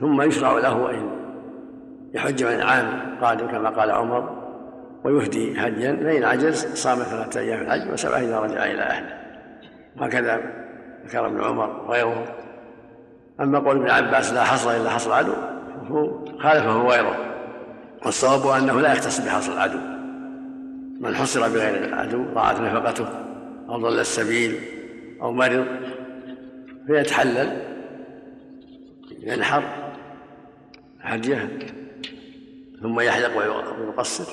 ثم يشرع له أن يحج من العام القادم كما قال عمر ويهدي هديا فإن عجز صام ثلاثة أيام الحج وسبعة إذا رجع إلى أهله. وهكذا ذكر ابن عمر وغيره. أما قول ابن عباس لا حصر إلا حصر العدو خالفه غيره والصواب أنه لا يختص بحصر العدو. من حصر بغير العدو ضاعت نفقته أو ضل السبيل أو مرض فيتحلل ينحر. هديه ثم يحلق ويقصر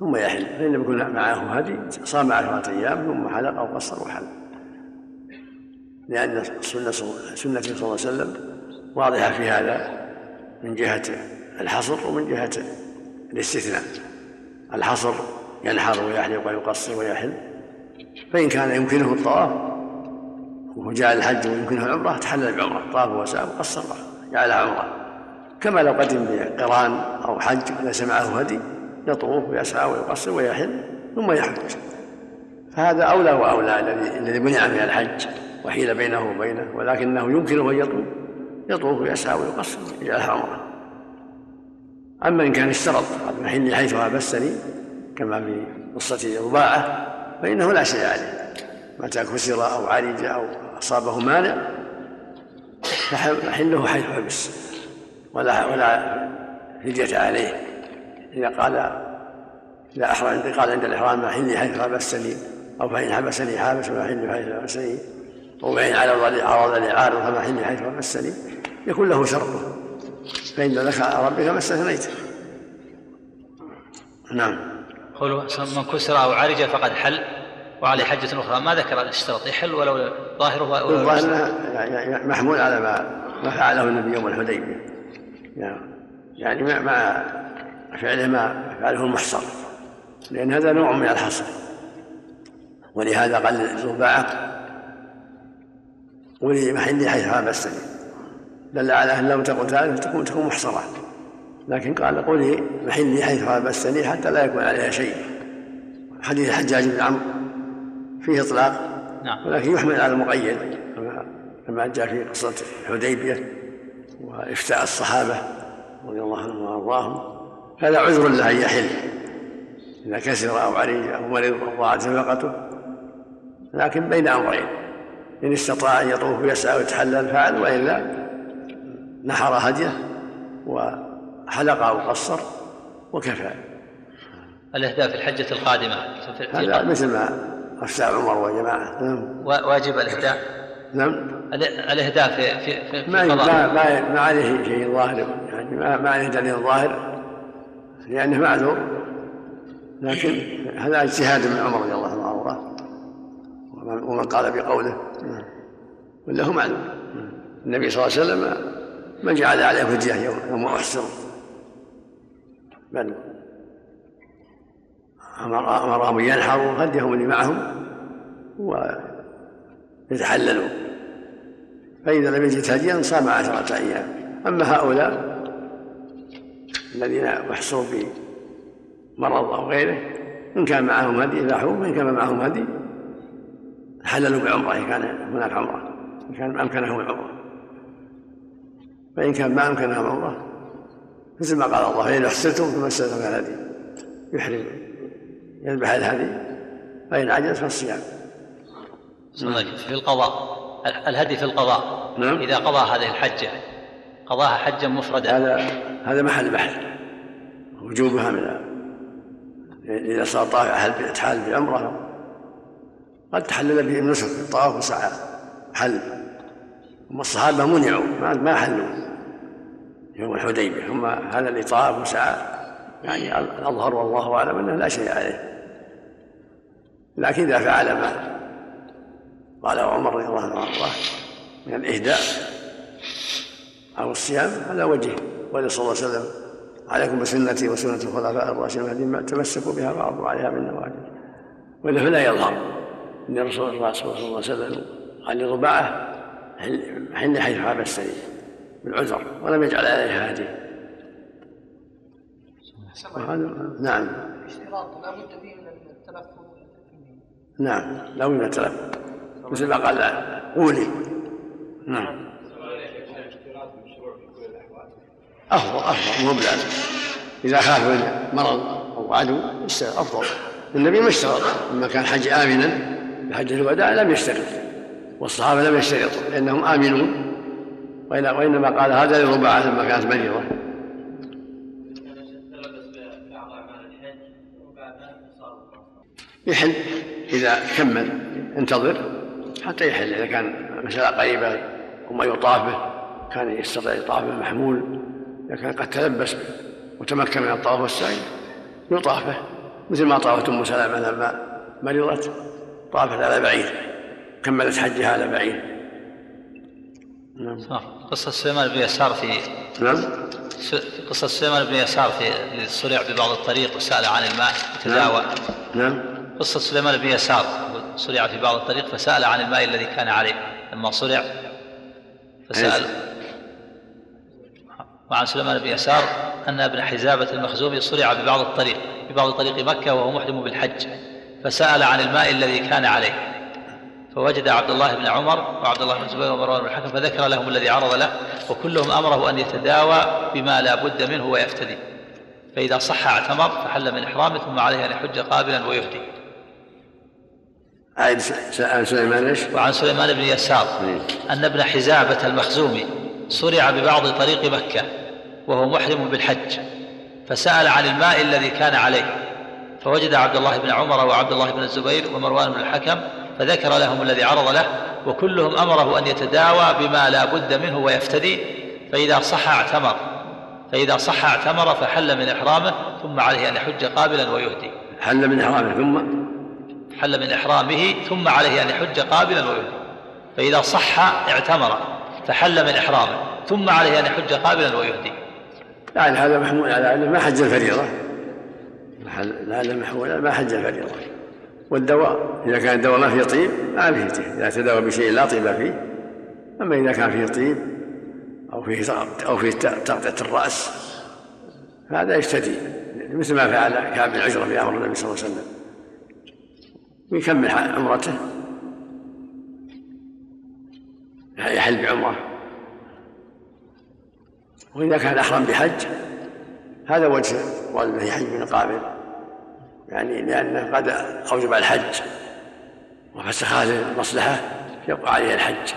ثم يحل فإن لم يكن معه هدي صام عشرة أيام ثم حلق أو قصر وحل لأن سنة سنة صلى الله عليه وسلم واضحة في هذا من جهة الحصر ومن جهة الاستثناء. الحصر ينحر ويحلق ويقصر ويحل. فإن كان يمكنه الطواف وهو الحج ويمكنه العمرة تحلل بعمرة طاف وسعى وقصر جعلها عمرة. كما لو قدم بقران أو حج ليس معه هدي يطوف ويسعى ويقصر ويحل ثم يحج. فهذا أولى وأولى الذي الذي منع من الحج وحيل بينه وبينه ولكنه يمكنه أن يطوف يطوف ويسعى ويقصر ويجعلها عمرة أما إن كان اشترط محلي حيث هابسني كما في قصة رباعة فإنه لا شيء عليه. متى كسر أو عرج أو أصابه مانع فحله حيث حبس ولا ولا فدية عليه. إذا قال إذا أحرم قال عند الإحرام ما حلي حيث حبسني أو فإن حبسني حابس وما حلي حيث حبسني أو فإن عرض لي عارض فما حلي حيث حبسني يكون له شرطه فإن لك على ربك ما استثنيت. نعم. قوله من كسر أو عرج فقد حل. وعليه حجة أخرى ما ذكر الاشتراط يحل ولو ظاهره الظاهر محمول على ما ما فعله النبي يوم الحديبية. يعني مع فعله ما فعله المحصر. لأن هذا نوع من الحصر. ولهذا قال الرباعة ولي محلي حيث هذا السبيل. دل على أن لو تقل ذلك تكون تكون محصرة. لكن قال قولي محلي حيث هابستني حتى لا يكون عليها شيء. حديث الحجاج بن عمرو فيه إطلاق. نعم. ولكن يحمل على المقيد كما جاء في قصة الحديبية. وإفتاء الصحابة رضي الله عنهم وأرضاهم هذا عذر له أن يحل. إذا كسر أو عري أو مرض أو ضاعت نفقته لكن بين أمرين. إن استطاع أن يطوف ويسعى ويتحلل فعل وإلا نحر هديه وحلق أو قصر وكفى. الإهداء في الحجة القادمة. هذا مثل ما أفتى عمر وجماعة. نعم. واجب الإهداء نعم. الإهداء في في في ما ما ما, ما عليه شيء ظاهر يعني ما, ما عليه دليل ظاهر لأنه معذور. لكن هذا اجتهاد من عمر رضي الله عنه وارضاه. ومن قال بقوله. ولا هو معلوم النبي صلى الله عليه وسلم ما جعل عليه فدية يوم يوم أحسر بل أمر أمرهم أن ينحروا هديهم اللي معهم ويتحللوا. فإذا لم يجد هديا صام عشرة أيام. أما هؤلاء الذين يحصروا بمرض أو غيره إن كان معهم هدي ذبحوا وإن كان معهم هدي حللوا بعمرة إن كان هناك عمرة إن كان أمكنهم العمرة. فإن كان ما أمكنها عمرة مثل ما قال الله فإن أحسنتم فما استلزم الهدي يحرم يذبح الهدي فإن عجز فالصيام. في القضاء. الهدي في القضاء. نعم. إذا قضى هذه الحجة. قضاها حجا مفردا. هذا هذا محل بحث. وجوبها من إذا صار طائف يتحال بعمرة قد تحلل به النسك طواف وسعى حل. هم الصحابة منعوا. ما حلوا. يوم الحديبية. هم هذا اللي طاف وسعى يعني الأظهر والله أعلم أنه لا شيء عليه. لكن إذا فعل ما قال عمر رضي الله عنه وارضاه من الإهداء أو الصيام على وجهه. قال صلى الله عليه وسلم عليكم بسنتي وسنة الخلفاء الراشدين المهديين تمسكوا بها وعضوا عليها بالنواجذ وإلا فلا يظهر أن الرسول صلى الله عليه وسلم قال لرباعة حل حيث حبستني بالعذر ولم يجعل عليها هذه نعم. اشتراط لا بد فيه من التلفظ. نعم لا بد من التلفظ. مثل ما قال قولي. نعم. أفضل أفضل مو بلازم. إذا خاف من مرض أو عدو أفضل. النبي ما اشترط لما كان حج آمنا بحجة الوداع لم يشترط والصحابة لم يشترطوا لأنهم آمنون. وإنما قال هذا لرباعة لما كانت مريضة يحل. إذا كمل ينتظر حتى يحل إذا كان مسألة قريبة وما يطاف به كان يستطيع يطاف به محمول إذا كان قد تلبس وتمكن من الطواف والسعي يطاف به. مثل ما طافت أم سلمة لما مرضت طافت على بعير كملت حجها على بعير. نعم. قصة سليمان بن يسار في نعم. قصة سليمان بن يسار في صرع ببعض الطريق وسأل عن الماء تداوى. نعم, نعم. قصة سليمان بن يسار صرع في بعض الطريق فسأل عن الماء الذي كان عليه. لما صرع فسأل وعن سليمان بن يسار أن ابن حزابة المخزومي صرع ببعض الطريق ببعض طريق مكة وهو محرم بالحج فسأل عن الماء الذي كان عليه. فوجد عبد الله بن عمر وعبد الله بن زبير ومروان بن الحكم فذكر لهم الذي عرض له وكلهم أمره أن يتداوى بما لا بد منه ويفتدي. فإذا صح اعتمر فحل من إحرامه ثم عليه أن يحج قابلا ويهدي. عن سليمان إيش؟ وعن سليمان بن يسار. أن ابن حزابة المخزومي صرع ببعض طريق مكة وهو محرم بالحج فسأل عن الماء الذي كان عليه فوجد عبد الله بن عمر وعبد الله بن الزبير ومروان بن الحكم فذكر لهم الذي عرض له وكلهم أمره أن يتداوى بما لا بد منه ويفتدي فإذا صح اعتمر فإذا صح اعتمر فحل من إحرامه ثم عليه أن يحج قابلا ويهدي. حل من إحرامه ثم حل من إحرامه ثم عليه أن يحج قابلا ويهدي فإذا صح اعتمر فحل من إحرامه ثم عليه أن يحج قابلا ويهدي يعني هذا محمول على انه ما حج الفريضة. هذا محمول ما حج الفريضة. والدواء إذا كان الدواء ما فيه طيب ما فيه طيب. إذا تداوى بشيء لا طيب فيه. أما إذا كان فيه طيب أو فيه أو فيه تغطية الرأس هذا يشتدي. مثل ما فعل كعب بن عجرة في أمر النبي صلى الله عليه وسلم. ويكمل عمرته. يحل بعمره. وإذا كان أحرم بحج هذا وجه والذي يحج من قابل يعني لأنه قد أوجب الحج. وفسخ هذه المصلحة يبقى عليه الحج.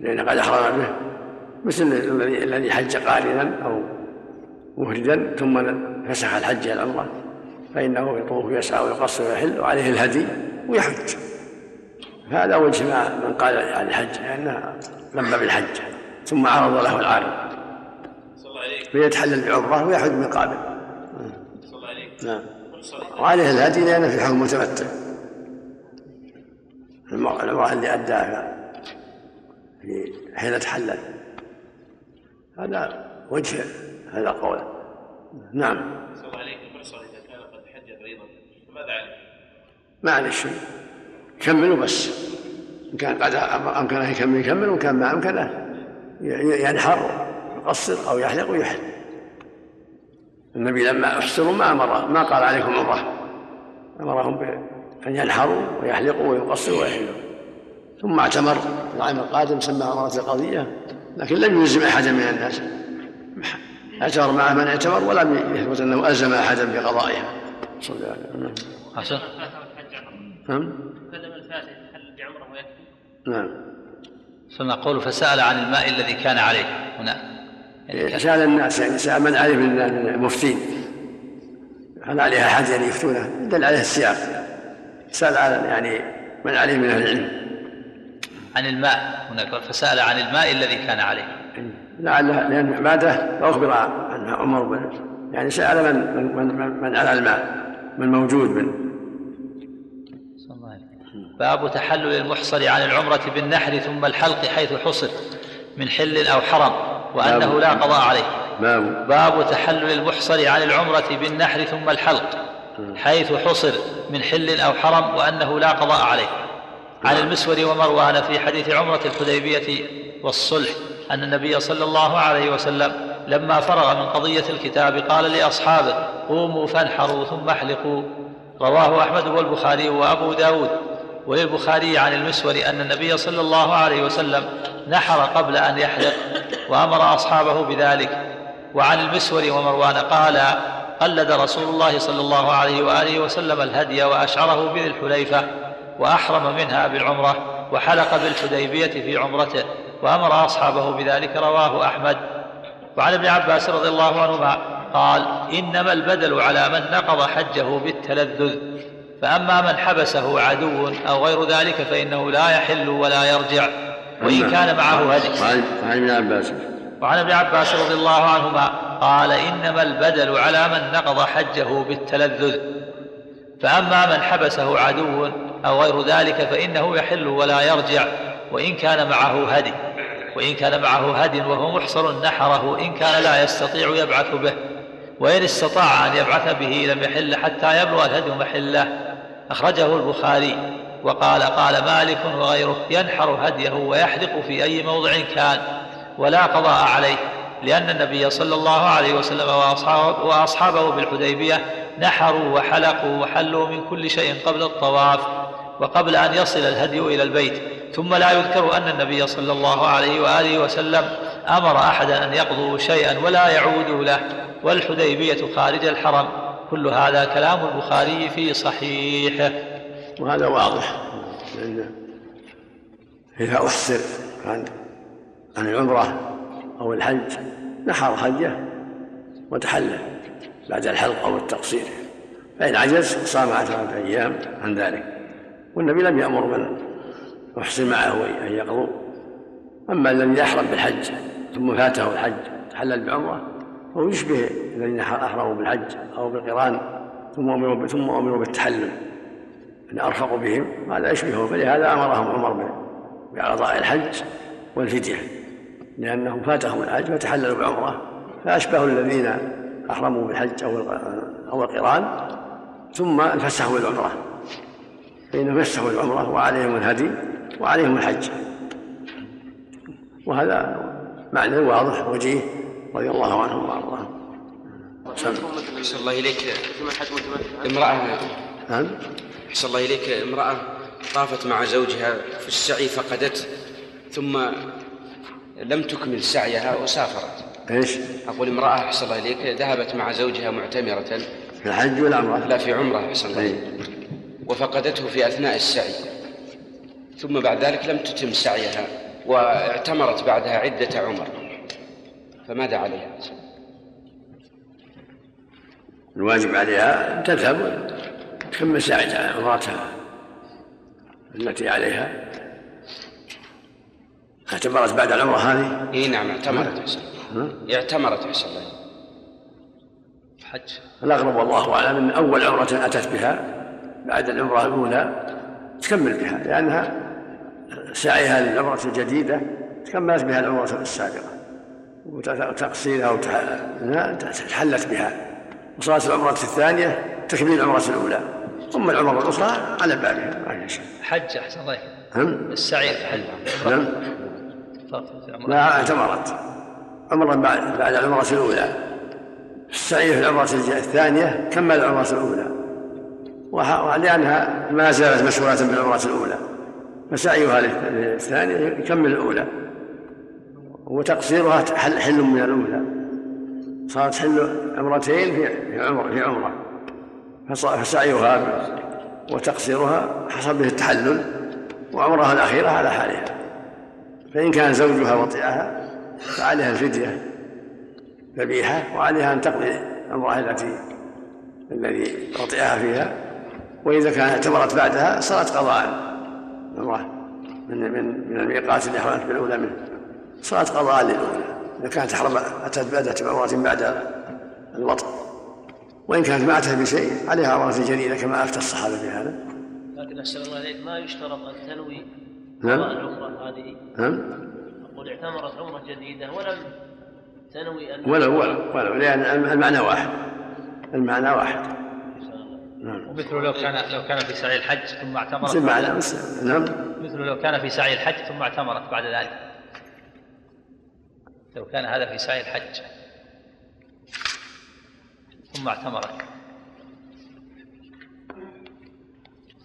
لأنه قد أحرم به مثل الذي حج قارنا أو مفردا ثم فسخ الحج إلى العمرة فإنه يطوف ويسعى ويقصر ويحل وعليه الهدي ويحج. هذا وجه ما من قال عن الحج لأنه لبى بالحج ثم عرض له العارض فيتحلل بعمرة ويحج من قابل نعم. وعليه الهدي لأنه في حكم متمتع. المرأة اللي أداها في حين تحلل. هذا وجه هذا القول نعم الله عليك إذا كان قد حج فريضة فماذا عليه؟ شيء كملوا بس. إن كان قد أمكنه يكمل يكمل وإن كان ما أمكنه ينحر يقصر أو يحلق ويحل. النبي لما احصروا ما أمر ما قال عليكم عمره أمرهم بان ينحروا ويحلقوا ويقصروا ويحلوا. ثم اعتمر. العام القادم سمى عمرة القضية لكن لم يلزم أحدا من الناس. اعتمر معه من اعتمر ولم يثبت أنه ألزم أحدا بقضائها صلى الله عليه وسلم. حسن نعم بعمرة ويكفي. نعم. ثم قول فسأل عن الماء الذي كان عليه هنا. يعني سأل الناس يعني سأل من عليه من المفتين. هل عليها أحد يعني يفتونه؟ دل عليه السياق. سأل على يعني من عليه من أهل العلم. عن الماء هناك فسأل عن الماء الذي كان عليه. لعل لأن بعده أخبر عنها عمر بن يعني سأل من من من, من على الماء من موجود من باب تحلل المحصر عن العمرة بالنحر ثم الحلق حيث حصر من حل أو حرم وأنه لا قضاء عليه. باب باب تحلل المحصر عن العمرة بالنحر ثم الحلق حيث حصر من حل أو حرم وأنه لا قضاء عليه. عن المسور ومروان في حديث عمرة الحديبية والصلح أن النبي صلى الله عليه وسلم لما فرغ من قضية الكتاب قال لأصحابه قوموا فانحروا ثم احلقوا. رواه أحمد والبخاري وأبو داود. وللبخاري عن المسور أن النبي صلى الله عليه وسلم نحر قبل أن يحلق وأمر أصحابه بذلك. وعن المسور ومروان قال قلد رسول الله صلى الله عليه وآله وسلم الهدي وأشعره بذي الحليفة وأحرم منها بالعمرة وحلق بالحديبية في عمرته وأمر أصحابه بذلك. رواه أحمد. وعن ابن عباس رضي الله عنهما قال إنما البدل على من نقض حجه بالتلذذ. فأما من حبسه عدو أو غير ذلك فإنه لا يحل ولا يرجع وإن كان معه هدي. وعن ابن عباس. وعن ابن عباس رضي الله عنهما قال إنما البدل على من نقض حجه بالتلذذ. فأما من حبسه عدو أو غير ذلك فإنه يحل ولا يرجع وإن كان معه هدي. وإن كان معه هدي وهو محصر نحره إن كان لا يستطيع يبعث به. وإن استطاع أن يبعث به لم يحل حتى يبلغ الهدي محله. أخرجه البخاري وقال قال مالك وغيره ينحر هديه ويحلق في أي موضع كان ولا قضاء عليه لأن النبي صلى الله عليه وسلم وأصحابه, وأصحابه بالحديبية نحروا وحلقوا وحلوا من كل شيء قبل الطواف وقبل أن يصل الهدي إلى البيت. ثم لا يذكر أن النبي صلى الله عليه وآله وسلم أمر أحدا أن يقضوا شيئا ولا يعودوا له والحديبية خارج الحرم. كل هذا كلام البخاري في صحيحه. وهذا واضح. لأن إذا أحسر عن عن العمرة أو الحج نحر حجه وتحلل بعد الحلق أو التقصير. فإن عجز صام عشرة أيام عن ذلك. والنبي لم يأمر من يحسن معه أن يقضوا. أما الذي يحرم بالحج ثم فاته الحج تحلل بعمرة فهو يشبه الذين أحرموا بالحج أو بالقران ثم أمروا ثم أمروا بالتحلل. أن أرفقوا بهم هذا يشبهه فلهذا أمرهم عمر بقضاء الحج والفدية. لأنهم فاتهم الحج فتحللوا بعمرة فأشبهوا الذين أحرموا بالحج أو أو القران ثم انفسحوا بالعمرة. فإنهم فسحوا العمرة وعليهم الهدي وعليهم الحج. وهذا معنى واضح وجيه رضي الله عنهم وارضاهم أحسن. الله إليك. امرأة. نعم. أحسن الله إليك. امرأة طافت مع زوجها في السعي فقدت ثم لم تكمل سعيها وسافرت. إيش؟ أقول امرأة أحسن الله إليك ذهبت مع زوجها معتمرة. في الحج ولا عمرة؟ لا في عمرة أحسن الله إليك. وفقدته في أثناء السعي. ثم بعد ذلك لم تتم سعيها. واعتمرت بعدها عدة عمر. فماذا عليها؟ الواجب عليها أن تذهب وتكمل سعي عمرتها التي عليها. اعتمرت بعد العمرة هذه؟ إي نعم اعتمرت احسن اعتمرت احسن الله حج. الأغلب والله أعلم أن أول عمرة أتت بها بعد العمرة الأولى تكمل بها لأنها سعيها للعمرة الجديدة تكملت بها العمرة السابقة وتقصيرها وتحلت بها. وصارت العمرة الثانية تكميل العمرة الأولى. ثم العمرة الأخرى على بابها ما في شيء. حج أحسن الله نعم السعي في حج نعم. لا اعتمرت. عمرا بعد بعد العمرة الأولى. السعي في العمرة الثانية كمل العمرة الأولى. ولأنها ما زالت مشغولة بالعمرة الأولى. فسعيها للثانية يكمل الأولى. وتقصيرها حل, حل من الأولى. صارت حل عمرتين في عمرة في عمرة. فسعيها وتقصيرها حصل به التحلل وعمرها الأخيرة على حالها. فإن كان زوجها وطئها فعليها الفدية ذبيحة وعليها أن تقضي عمرها التي الذي وطئها فيها. وإذا كانت اعتمرت بعدها صارت قضاء. عمرة من من من الميقات اللي أحرمت بالأولى منه. صارت قضاء للأولى إذا كانت أحرم أتت بأدة عمرة بعد الوطء وإن كانت ما أتت بشيء عليها عمرة جديدة كما أفتى الصحابة بهذا لكن أسأل الله عليك ما يشترط أن تنوي نعم العمرة هذه؟ نعم أقول اعتمرت عمرة جديدة ولم تنوي أن ولو ولو ولو لأن المعنى واحد. المعنى واحد. نعم. ومثل لو كان لو كان في سعي الحج ثم اعتمرت نعم. مثل لو كان في سعي الحج ثم اعتمرت بعد ذلك. لو كان هذا في سعي الحج ثم اعتمرت.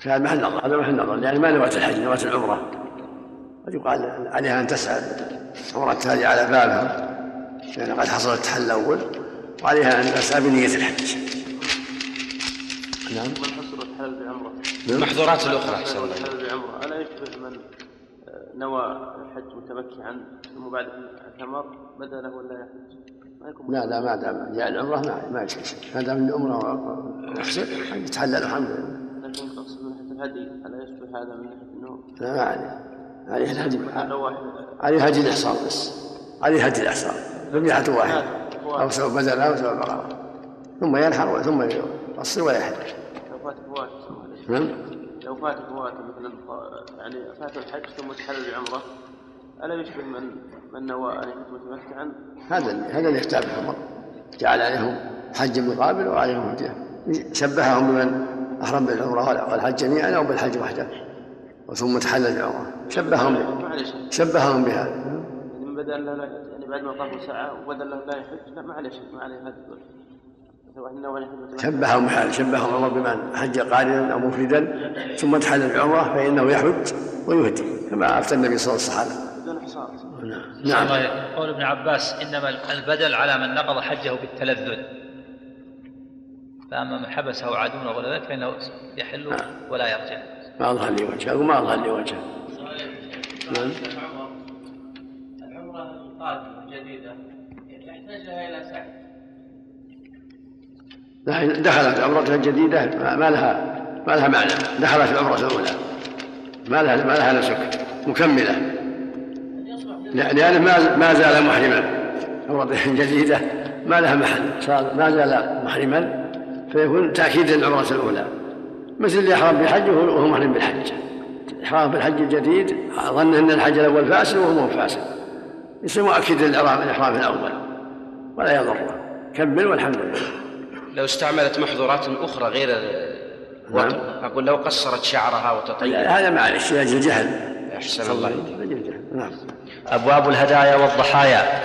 هذا محل نظر هذا محل نظر. لأن ما نوت الحج نوت العمرة. قد يقال عليها أن تسعى عمرة هذه على بابها يعني قد حصل التحل الأول وعليها أن تسعى بنية الحج. نعم. من حصل الحلال بعمرة. المحظورات الأخرى أحسن الحلال بعمرة. ألا يشبه من نوى الحج متمكعا ثم بعد اعتمر بدا له ولا يحج؟ ما يكون لا لا ما دام جاء العمرة ما ما يشبه شيء ما دام العمرة محسن يتحلل الحمد لله. لكن اقصد من ناحية الهدي ألا يشبه هذا من ناحية أنه لا ما عليه. عليه الهدي عليه هدي الإحصار بس. عليه هدي الإحصار. ذبيحة واحدة أو سواء بدل أو سواء بقرة. ثم ينحر ثم يقصر ويحل لو فات فوات نعم. لو فات فوات مثلا يعني فات الحج ثم تحلل بعمرة ألا يشبه من من نوى أن يكون متمتعا؟ هذا هذا اللي يختار الحمر جعل عليهم حج مقابل وعليهم هدية شبههم بمن؟ أحرم بالعمرة والحج جميعا أو بالحج وحده. ثم تحلل بالعمرة شبههم شبههم بهذا يعني بدل لا يعني بعد ما طاف ساعة وبدل لا يحج لا ما عليه ما عليه هذا شبههم بهذا شبههم الله بمن حج قارنا أو مفردا ثم تحلل بعمره فإنه يحج ويهدي كما افتى النبي صلى الله عليه وسلم. بدون نعم. نعم. قول ابن عباس إنما البدل على من نقض حجه بالتلذذ. فأما من حبسه عدو ولا ذلك فإنه يحل نعم. ولا يرجع. ما أظهر لي وجهه وما أظهر لي وجهه. نعم. العمرة القادمة الجديدة يحتاج لها إلى سعي. دخلت عمرتها الجديدة ما لها ما لها معنى. دخلت العمرة الأولى. ما لها ما لها نسك مكملة. لأنه ما زال محرما. عمرته الجديدة. ما لها محل. صار ما زال محرما. فيكون تأكيد للعمرة الأولى. مثل اللي يحرم بالحج وهو محرم بالحج. إحرام بالحج الجديد ظن أن الحج الأول فاسد وهو مو فاسد. يصير مؤكد للإحرام الأول. ولا يضره. كمل والحمد لله. لو استعملت محظورات أخرى غير نعم. أقول لو قصرت شعرها وتطيب. هذا معلش لأجل الجهل. أحسن الله نعم. أبواب الهدايا والضحايا.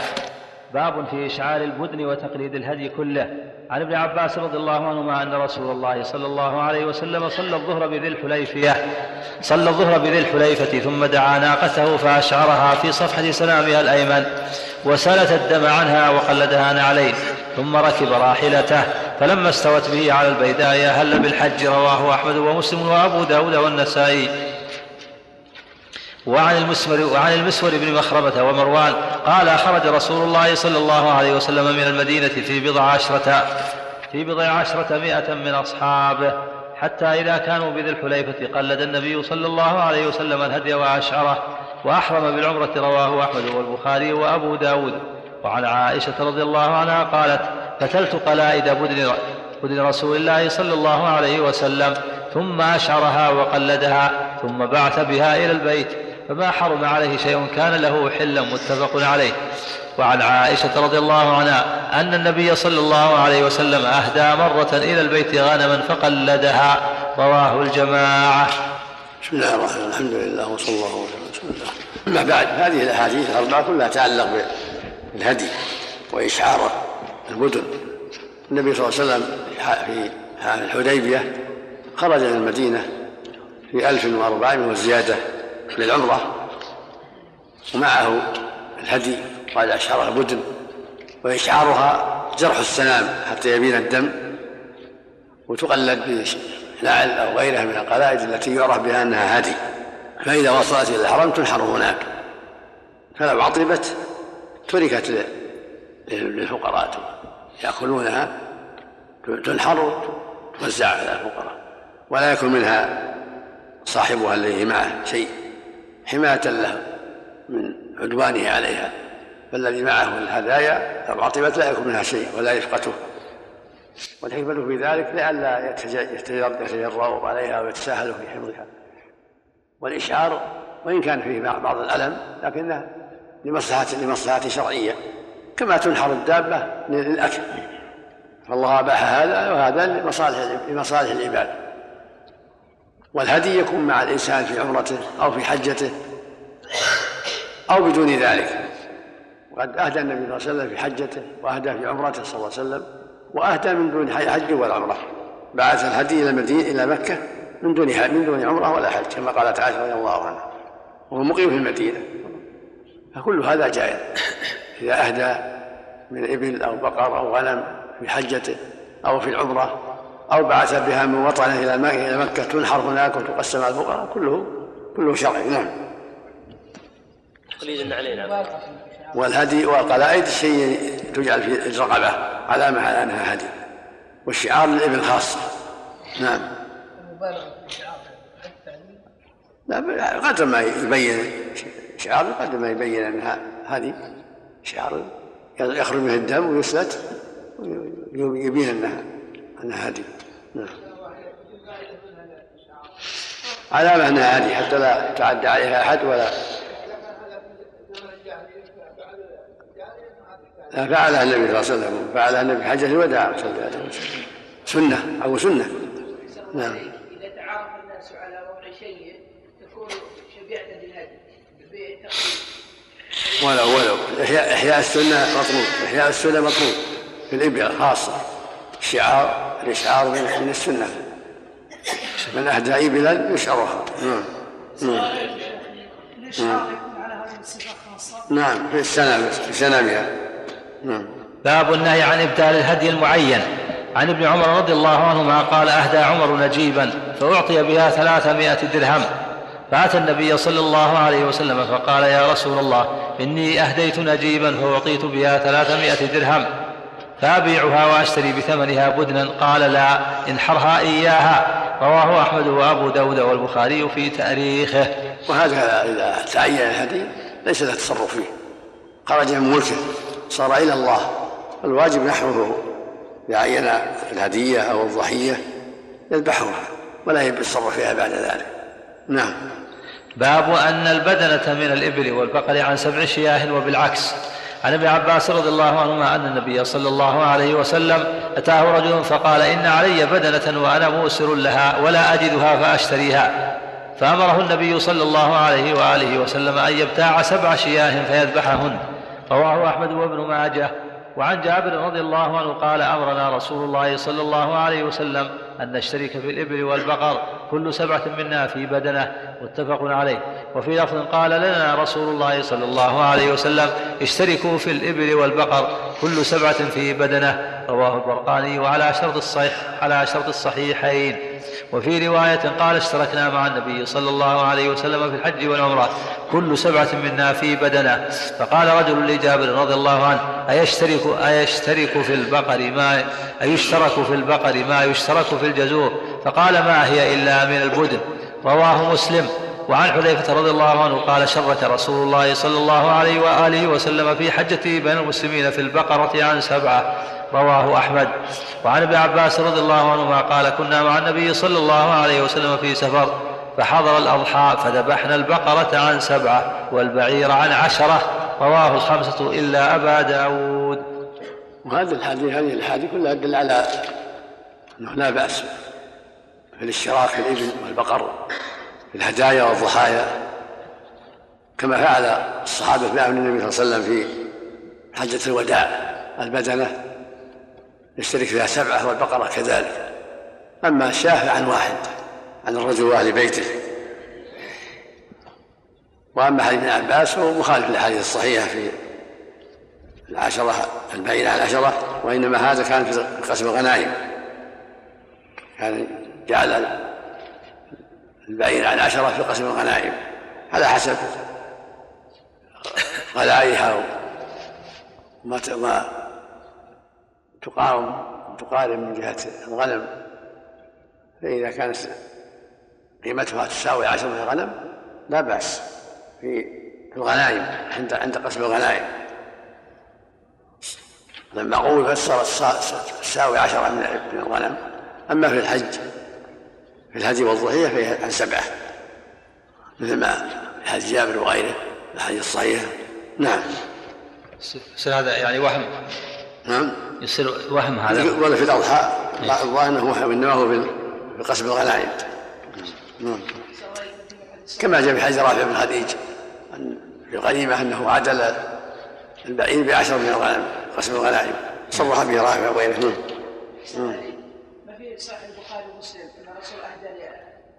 باب في إشعار البدن وتقليد الهدي كله. عن ابن عباس رضي الله عنهما أن رسول الله صلى الله عليه وسلم صلى الظهر بذي الحليفية صلى الظهر بذي الحليفة ثم دعا ناقته فأشعرها في صفحة سنامها الأيمن وسالت الدم عنها وقلدها نعلين ثم ركب راحلته. فلما استوت به على البيداء هل بالحج رواه أحمد ومسلم وأبو داود والنسائي. وعن المسور وعن المسور بن مخرمة ومروان قال خرج رسول الله صلى الله عليه وسلم من المدينة في بضع عشرة في بضع عشرة مائة من أصحابه حتى إذا كانوا بذي الحليفة قلد النبي صلى الله عليه وسلم الهدي وأشعره وأحرم بالعمرة رواه أحمد والبخاري وأبو داود. وعن عائشة رضي الله عنها قالت فتلت قلائد بدن رسول الله صلى الله عليه وسلم ثم أشعرها وقلدها ثم بعث بها إلى البيت فما حرم عليه شيء كان له حلا متفق عليه. وعن عائشة رضي الله عنها أن النبي صلى الله عليه وسلم أهدى مرة إلى البيت غنما فقلدها. رواه الجماعة. بسم الله الرحمن الرحيم. الحمد لله وصلى الله وسلم. أما بعد هذه الأحاديث الأربعة كلها تتعلق بالهدي وإشعاره. المدن. النبي صلى الله عليه وسلم في الحديبية خرج من المدينة في ألف وأربعمائة وزيادة للعمرة ومعه الهدي قال أشعرها بدن وإشعارها جرح السنام حتى يبين الدم وتقلد بنعل أو غيرها من القلائد التي يعرف بها أنها هدي. فإذا وصلت إلى الحرم تنحر هناك. فلو عطبت تركت للفقراء. يأكلونها تنحر توزع على الفقراء ولا يكون منها صاحبها الذي معه شيء حماية له من عدوانه عليها. فالذي معه الهدايا لو لا يكون منها شيء ولا يفقته والحكمة في ذلك لئلا يتجرؤوا عليها ويتساهلوا في حفظها. والإشعار وإن كان فيه بعض الألم لكنه لمصلحة لمصلحة شرعية. كما تنحر الدابة للأكل. فالله أباح هذا وهذا لمصالح لمصالح العباد. والهدي يكون مع الإنسان في عمرته أو في حجته أو بدون ذلك. وقد أهدى النبي صلى الله عليه وسلم في حجته وأهدى في عمرته صلى الله عليه وسلم وأهدى من دون حج ولا عمرة. بعث الهدي إلى المدينة إلى مكة من دون من دون عمرة ولا حج كما قالت عائشة رضي الله عنها وهو مقيم في المدينة. فكل هذا جائز. إذا أهدى من إبل أو بقر أو غنم في حجته أو في العمرة أو بعث بها من وطنه إلى مكة تنحر هناك وتقسم على الفقراء كله كله شرعي نعم. تقليد علينا. والهدي والقلائد شيء تجعل في الرقبة علامة على أنها هدي. والشعار للإبل خاصة. نعم. لا قدر ما يبين. شعار قدر ما يبين أنها هذه شعار يخرج منه الدم ويسلت ويبين أنها أنها هدي نعم. علامة أنها هدي حتى لا يتعدى عليها أحد ولا لا فعلها النبي صلى الله عليه وسلم. فعلها النبي حجة الوداع صلى الله عليه وسلم. سنة أو سنة. نعم إذا تعارف الناس على وضع شيء تكون شبيعة للهدي ولو ولو إحياء السنة مطلوب إحياء السنة مطلوب في الإبل خاصة. الشعار الإشعار من السنة. من أهدى إبلا يشعرها. نعم. نعم. نعم, نعم. في السنة في سنامها. نعم. باب النهي عن إبدال الهدي المعين. عن ابن عمر رضي الله عنهما قال أهدى عمر نجيبا فأعطي بها ثلاثمائة درهم. فأتى النبي صلى الله عليه وسلم فقال يا رسول الله إني أهديت نجيبا فأعطيت بها ثلاثمائة درهم فأبيعها وأشتري بثمنها بدنا. قال لا انحرها إياها. رواه أحمد وأبو داود والبخاري في تاريخه. وهذا إذا تعين الهدي ليس له تصرف فيه خرج من ملكه صار إلى الله. الواجب نحوه إذا عين الهدية أو الضحية يذبحها ولا يتصرف فيها بعد ذلك. نعم. باب أن البدنة من الإبل والبقر عن سبع شياه وبالعكس. عن ابن عباس رضي الله عنهما أن النبي صلى الله عليه وسلم أتاه رجل فقال إن علي بدنة وأنا موسر لها ولا أجدها فأشتريها. فأمره النبي صلى الله عليه وآله وسلم أن يبتاع سبع شياه فيذبحهن. رواه أحمد وابن ماجه. وعن جابر رضي الله عنه قال أمرنا رسول الله صلى الله عليه وسلم أن نشترك في الإبل والبقر كل سبعة منا في بدنه متفق عليه. وفي لفظ قال لنا رسول الله صلى الله عليه وسلم اشتركوا في الإبل والبقر كل سبعة في بدنه. رواه البرقاني وعلى شرط الصحيح على شرط الصحيحين. وفي رواية قال اشتركنا مع النبي صلى الله عليه وسلم في الحج والعمرة كل سبعة منا في بدنة. فقال رجل لجابر رضي الله عنه أيشترك أيشترك في البقر ما أيشترك في البقر ما يشترك في الجزور؟ فقال ما هي إلا من البدن. رواه مسلم. وعن حذيفة رضي الله عنه قال شرك رسول الله صلى الله عليه وآله وسلم في حجته بين المسلمين في البقرة عن سبعة. رواه أحمد. وعن ابن عباس رضي الله عنهما قال كنا مع النبي صلى الله عليه وسلم في سفر فحضر الأضحى فذبحنا البقرة عن سبعة والبعير عن عشرة. رواه الخمسة إلا أبا داود. وهذه الحديث هذه الحديث كلها تدل على أنه لا بأس في الاشتراك في الإبل والبقر في الهدايا والضحايا كما فعل الصحابة في النبي صلى الله عليه وسلم في حجة الوداع البدنة. يشترك فيها سبعة والبقرة كذلك. أما الشاه عن واحد عن الرجل وأهل بيته. وأما حديث ابن عباس فهو مخالف للأحاديث الصحيحة في العشرة البعيدة عن العشرة وإنما هذا كان في قسم الغنائم. كان جعل البعيد عن العشرة في قسم الغنائم. على حسب غلائها وما تقارن تقارن من جهة الغنم فإذا كانت قيمتها تساوي عشرة من الغنم لا بأس في الغنائم عند عند قسم الغنائم. لما قوي صارت تساوي عشرة من الغنم. أما في الحج في الهدي والضحية فهي عن سبعة. مثل ما حج جابر وغيره الحديث الصحيح. نعم. هذا يعني وهم. نعم. يصير وهم هذا ولا في الأضحى الظاهر وهم إنما هو في قسم الغنائم نعم كما جاء في حديث رافع بن خديج في الغنيمة أنه عدل البعير بعشر من الغنم قسم الغنائم صرح به رافع وغيره نعم, نعم. ما في صحيح البخاري ومسلم أن الرسول أهدى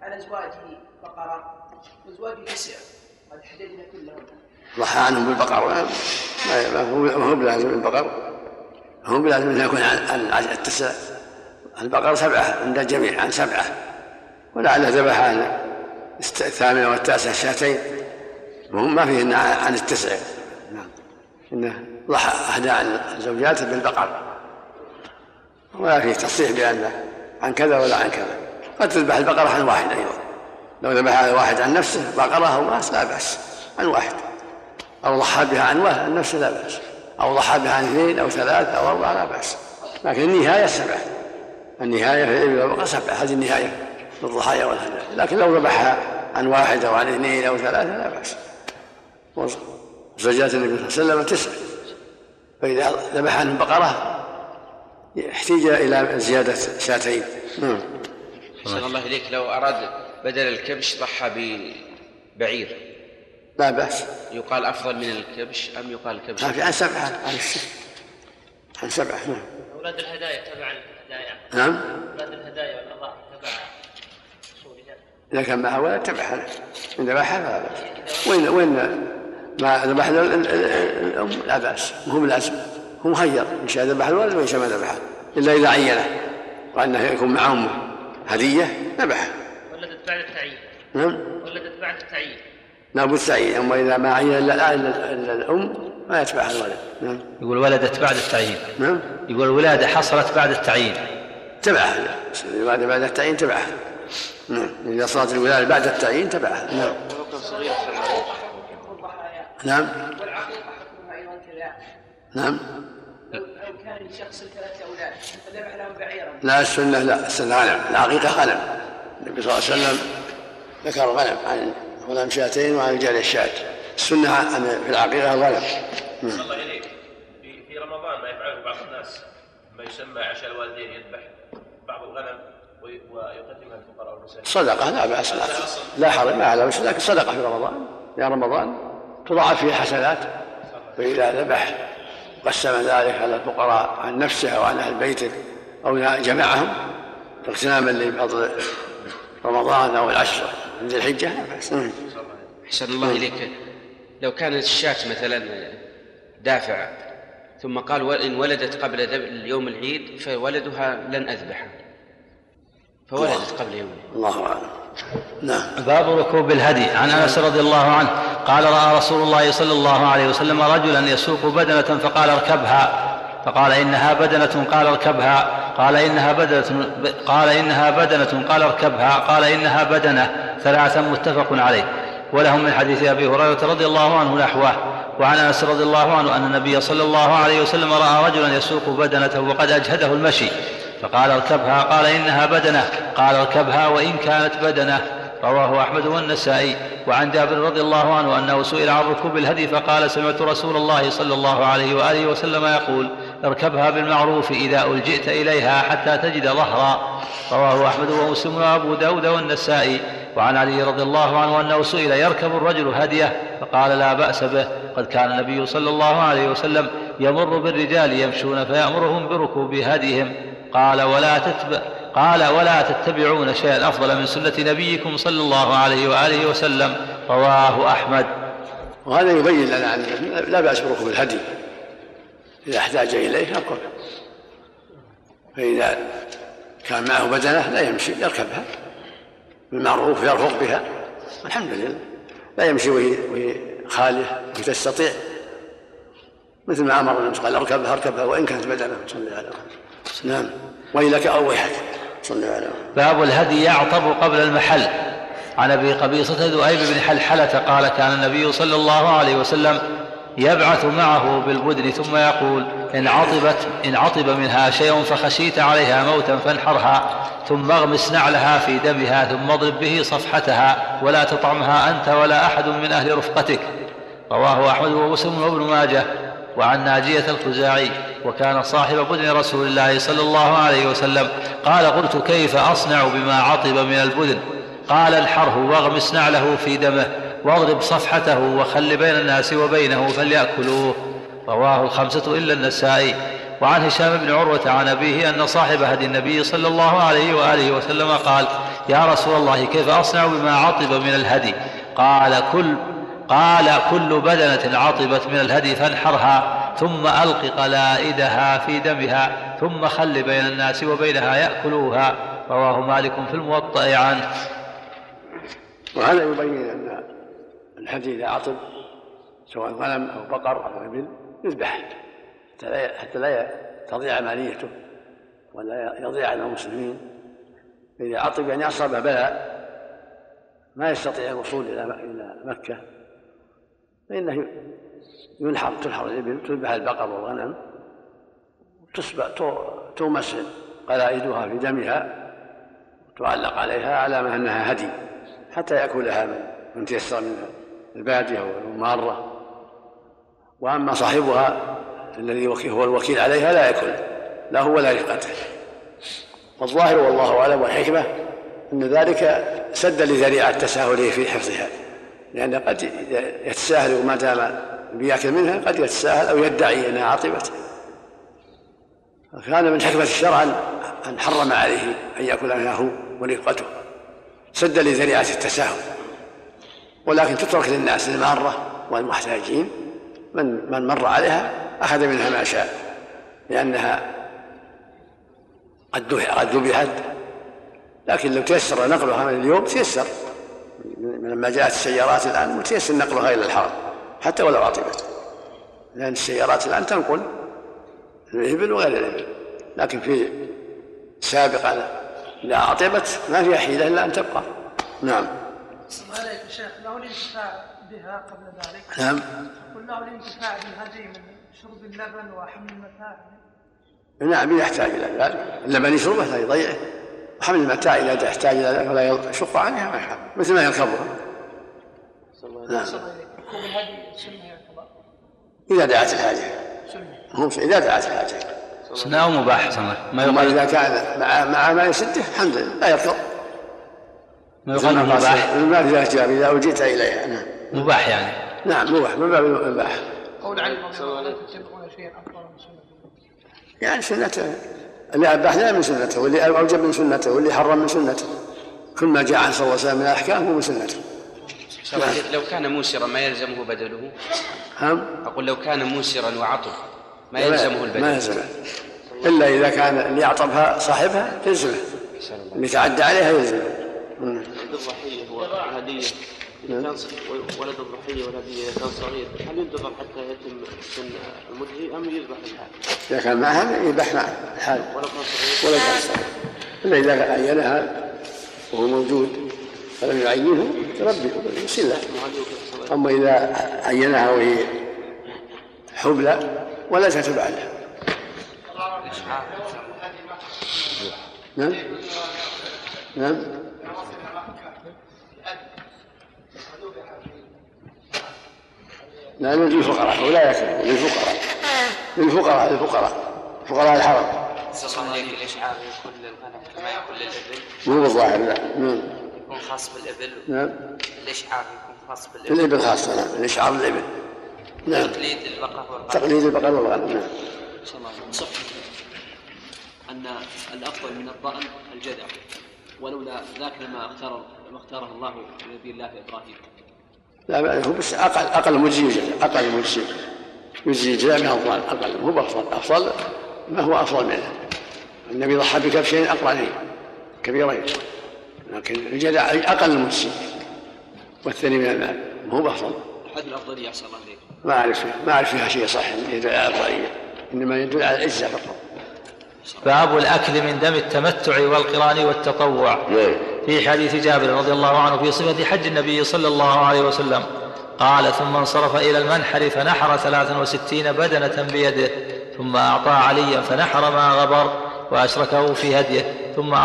على أزواجه بقرة وأزواجه تسع قد حددنا كلهم ضحى عنهم بالبقر ما هو بلازم البقر هم بلازم أن يكون عن التسع البقرة سبعة عند الجميع عن سبعة. ولعله ذبح عن الثامنة والتاسعة شاتين. وهم ما فيهن عن التسع. نعم. إنه ضحى أهدى عن زوجاته بالبقر. ولا فيه تصريح بأنه عن كذا ولا عن كذا. قد تذبح البقرة عن واحد أيضا. لو ذبح واحد عن نفسه بقرة أو راس لا بأس. عن واحد. أو ضحى بها عن واحد نفسه لا بأس. أو ضحى بها عن اثنين أو ثلاثة أو أربعة لا بأس. لكن النهاية سبعة. النهاية في الإبل والبقرة سبعة. هذه النهاية للضحايا والهدايا لكن لو ذبحها عن واحد أو عن اثنين أو ثلاثة لا بأس. زوجات النبي صلى الله عليه وسلم تسع. فإذا ذبح عنهم بقرة احتيج إلى زيادة شاتين. نعم. الله إليك. لو أراد بدل الكبش ضحى ببعير. لا بأس. يقال أفضل من الكبش أم يقال الكبش؟ ما في عن سبعة عن عن سبعة نعم. أولاد الهدايا تبع الهدايا. نعم. أولاد الهدايا والأضاحي تبع إذا كان معها ولد تبعها إن ذبحها فلا بأس وين وين؟ ما ذبح الأم لا بأس. وهو بالعزم هو مخير إن شاء ذبح الولد وإن شاء ما ذبحه إلا إذا عينه. وأنه يكون مع أمه. هدية ذبحه. ولدت بعد التعيين. نعم. ولدت لابد التعيين أما إذا ما عين إلا الأم ما يتبعها الولد. نعم. يقول ولدت بعد التعيين. نعم. يقول الولادة حصلت بعد التعيين. تبعها الولادة بعد التعيين تبعها نعم. إذا صارت الولادة بعد التعيين تبعها نعم. نعم. نعم. كان ثلاثة أولاد فذبح لهم بعيرا لا السنة لا. السنة غنم. العقيقة غنم. النبي صلى الله عليه وسلم ذكر الغنم عن غنم شاتين وعن الجارية الشاة. السنة في العقيقة الغنم الله إليك في في رمضان ما يفعله بعض الناس ما يسمى عشاء الوالدين يذبح بعض الغنم ويقدمها للفقراء والمساكين. صدقة لا بأس لا. لا حرج ما على لكن صدقة في رمضان. يا رمضان تضاعف فيه حسنات. فإذا ذبح قسم ذلك على الفقراء عن نفسه أو عن أهل بيته أو جمعهم اغتناما لفضل رمضان أو العشر. من ذي الحجة؟ لا بأس. أحسن الله إليك. لو كانت الشاة مثلا دافع ثم قال إن ولدت قبل يوم العيد فولدها لن أذبحه فولدت قبل يوم الله أعلم. نعم. باب ركوب الهدي. عن أنس رضي الله عنه قال رأى رسول الله صلى الله عليه وسلم رجلا يسوق بدنة فقال اركبها فقال إنها بدنة قال اركبها قال إنها بدنة قال إنها بدنة قال اركبها قال إنها بدنة ثلاثا متفق عليه. ولهم من حديث أبي هريرة رضي الله عنه نحوه وعن أنس رضي الله عنه أن النبي صلى الله عليه وسلم رأى رجلا يسوق بدنته وقد أجهده المشي فقال اركبها قال إنها بدنة قال اركبها وإن كانت بدنة. رواه أحمد والنسائي. وعن جابر رضي الله عنه أنه سئل عن ركوب الهدي فقال سمعت رسول الله صلى الله عليه وآله وسلم يقول اركبها بالمعروف إذا ألجئت إليها حتى تجد ظهرا. رواه أحمد ومسلم وأبو داود والنسائي. وعن علي رضي الله عنه أنه سئل يركب الرجل هدية؟ فقال لا بأس به. قد كان النبي صلى الله عليه وسلم يمر بالرجال يمشون فيأمرهم بركوب هديهم. قال ولا تتبع قال ولا تتبعون شيئا أفضل من سنة نبيكم صلى الله عليه وآله وسلم. رواه أحمد. وهذا يبين لنا لا بأس بركوب الهدي. إذا احتاج إليه يركب. فإذا كان معه بدنة لا يمشي يركبها. بالمعروف يرفق بها. الحمد لله. لا يمشي وهي خالية وهي تستطيع. مثل ما أمر النبي قال أركبها أركبها وإن كانت بدنة صلى وسلم نعم. ويلك أو ويحك صلى على باب الهدي يعطب قبل المحل. عن أبي قبيصة ذؤيب بن حلحلة قال كان النبي صلى الله عليه وسلم يبعث معه بالبدن ثم يقول إن عطبت إن عطب منها شيء فخشيت عليها موتا فانحرها ثم اغمس نعلها في دمها ثم اضرب به صفحتها ولا تطعمها أنت ولا أحد من أهل رفقتك. رواه أحمد ومسلم وابن ماجه. وعن ناجية الخزاعي وكان صاحب بدن رسول الله صلى الله عليه وسلم قال قلت كيف أصنع بما عطب من البدن؟ قال الحره واغمس نعله في دمه. واضرب صفحته وخل بين الناس وبينه فليأكلوه. رواه الخمسة إلا النسائي. وعن هشام بن عروة عن أبيه أن صاحب هدي النبي صلى الله عليه وآله وسلم قال يا رسول الله كيف أصنع بما عطب من الهدي؟ قال كل قال كل بدنة عطبت من الهدي فانحرها ثم ألق قلائدها في دمها ثم خل بين الناس وبينها يأكلوها. رواه مالك في الموطأ عنه. وهذا يبين أن الحديث إذا عطب سواء غنم أو بقر أو إبل يذبح حتى لا تضيع ماليته ولا يضيع على المسلمين. إذا عطب يعني أصاب بلاء ما يستطيع الوصول إلى إلى مكة. فإنه ينحر تنحر الإبل تذبح البقر والغنم تومس قلائدها في دمها تعلق عليها على ما أنها هدي حتى يأكلها من تيسر من البادية والمارة وأما صاحبها الذي هو الوكيل عليها لا يأكل لا هو ولا رفقته والظاهر والله أعلم والحكمة أن ذلك سد لذريعة تساهله في حفظها. لأن قد يتساهل وما دام بيأكل منها قد يتساهل أو يدعي أنها عطبت فكان من حكمة الشرع أن حرم عليه أن يأكل منها هو ورفقته سد لذريعة التساهل. ولكن تترك للناس المارة والمحتاجين. من من مر عليها أخذ منها ما شاء لأنها قد قد ذبحت لكن لو تيسر نقلها من اليوم تيسر. لما جاءت السيارات الآن متيسر نقلها إلى الحرم حتى ولو عطبت. لأن السيارات الآن تنقل الإبل وغير الإبل. لكن في سابقا إذا عطبت ما فيها حيلة إلا أن تبقى. نعم. عليك شيخ له الانتفاع بها قبل ذلك؟ نعم. قل له الانتفاع بالهدي من شرب اللبن وحمل المتاع؟ نعم يحتاج إلى ذلك. اللبن يشربه لا يضيعه وحمل المتاع إذا تحتاج إلى ذلك ولا يشق عنها ما يحب مثل ما يركبها. نعم. إذا دعت الحاجة هم إذا دعت الحاجة سنة مباح ما يقال إذا كان مع مع ما يسده الحمد لله لا يركب. يقال مباح. المال إذا جاء إذا وجئت إليها. نعم. مباح يعني. نعم مباح. من باب المباح. قول علي رضي الله عنه تتبعون شيئا أفضل من سنته يعني سنته. اللي أباحنا من سنته واللي أوجب من سنته واللي حرم من سنته. كل ما جاء عن صلى الله عليه وسلم من الأحكام هو من سنته. لو كان موسرا ما يلزمه بدله؟ هم؟ أقول لو كان موسرا وعطب ما يلزمه البدل. ما يلزمه. إلا إذا كان اللي يعطبها صاحبها يلزمه. اللي تعدى عليها يلزمه. إذا كان ولد الضحية والهدية إذا كان صغير هل ينتظر حتى يتم سن المدهي أم يذبح الحال؟ إذا كان معها يذبح مع الحال. ولو كان صغير؟ ولا كان صغير. إلا إذا عينها وهو موجود فلم يعينه يربي يصير له. أما إذا عينها وهي حبلى ولا تتبع له. نعم. نعم. نعم للفقراء ولا يكفي للفقراء للفقراء للفقراء فقراء الحرم الإشعار يكون للغنم كما يكون للإبل مو بالظاهر لا. يكون خاص بالإبل. نعم. الإشعار يكون خاص بالإبل؟ الإبل خاصة نعم الإشعار الإبل؟ نعم. تقليد البقر والغنم. تقليد البقر والغنم نعم. صح أن الأفضل من الضأن الجدع ولولا ذاك لما اختار ما اختاره الله لنبي الله إبراهيم. لا هو بس أقل أقل مجزي أقل مجزي يجزي جزاء من الضال أقل هو أفضل أفضل ما هو أفضل منه. النبي ضحى بكبشين أقرنين كبيرين لكن الجدع أقل المجزي والثاني من المال ما هو أفضل حد الأفضلية أحسن الله ما أعرف ما أعرف فيها شيء صح يدل على الأفضلية إنما يدل على العزة فقط. باب الأكل من دم التمتع والقران والتطوع. في حديث جابر رضي الله عنه في صفة حج النبي صلى الله عليه وسلم. قال ثم انصرف إلى المنحر فنحر ثلاثا وستين بدنة بيده ثم أعطى عليا فنحر ما غبر وأشركه في هديه ثم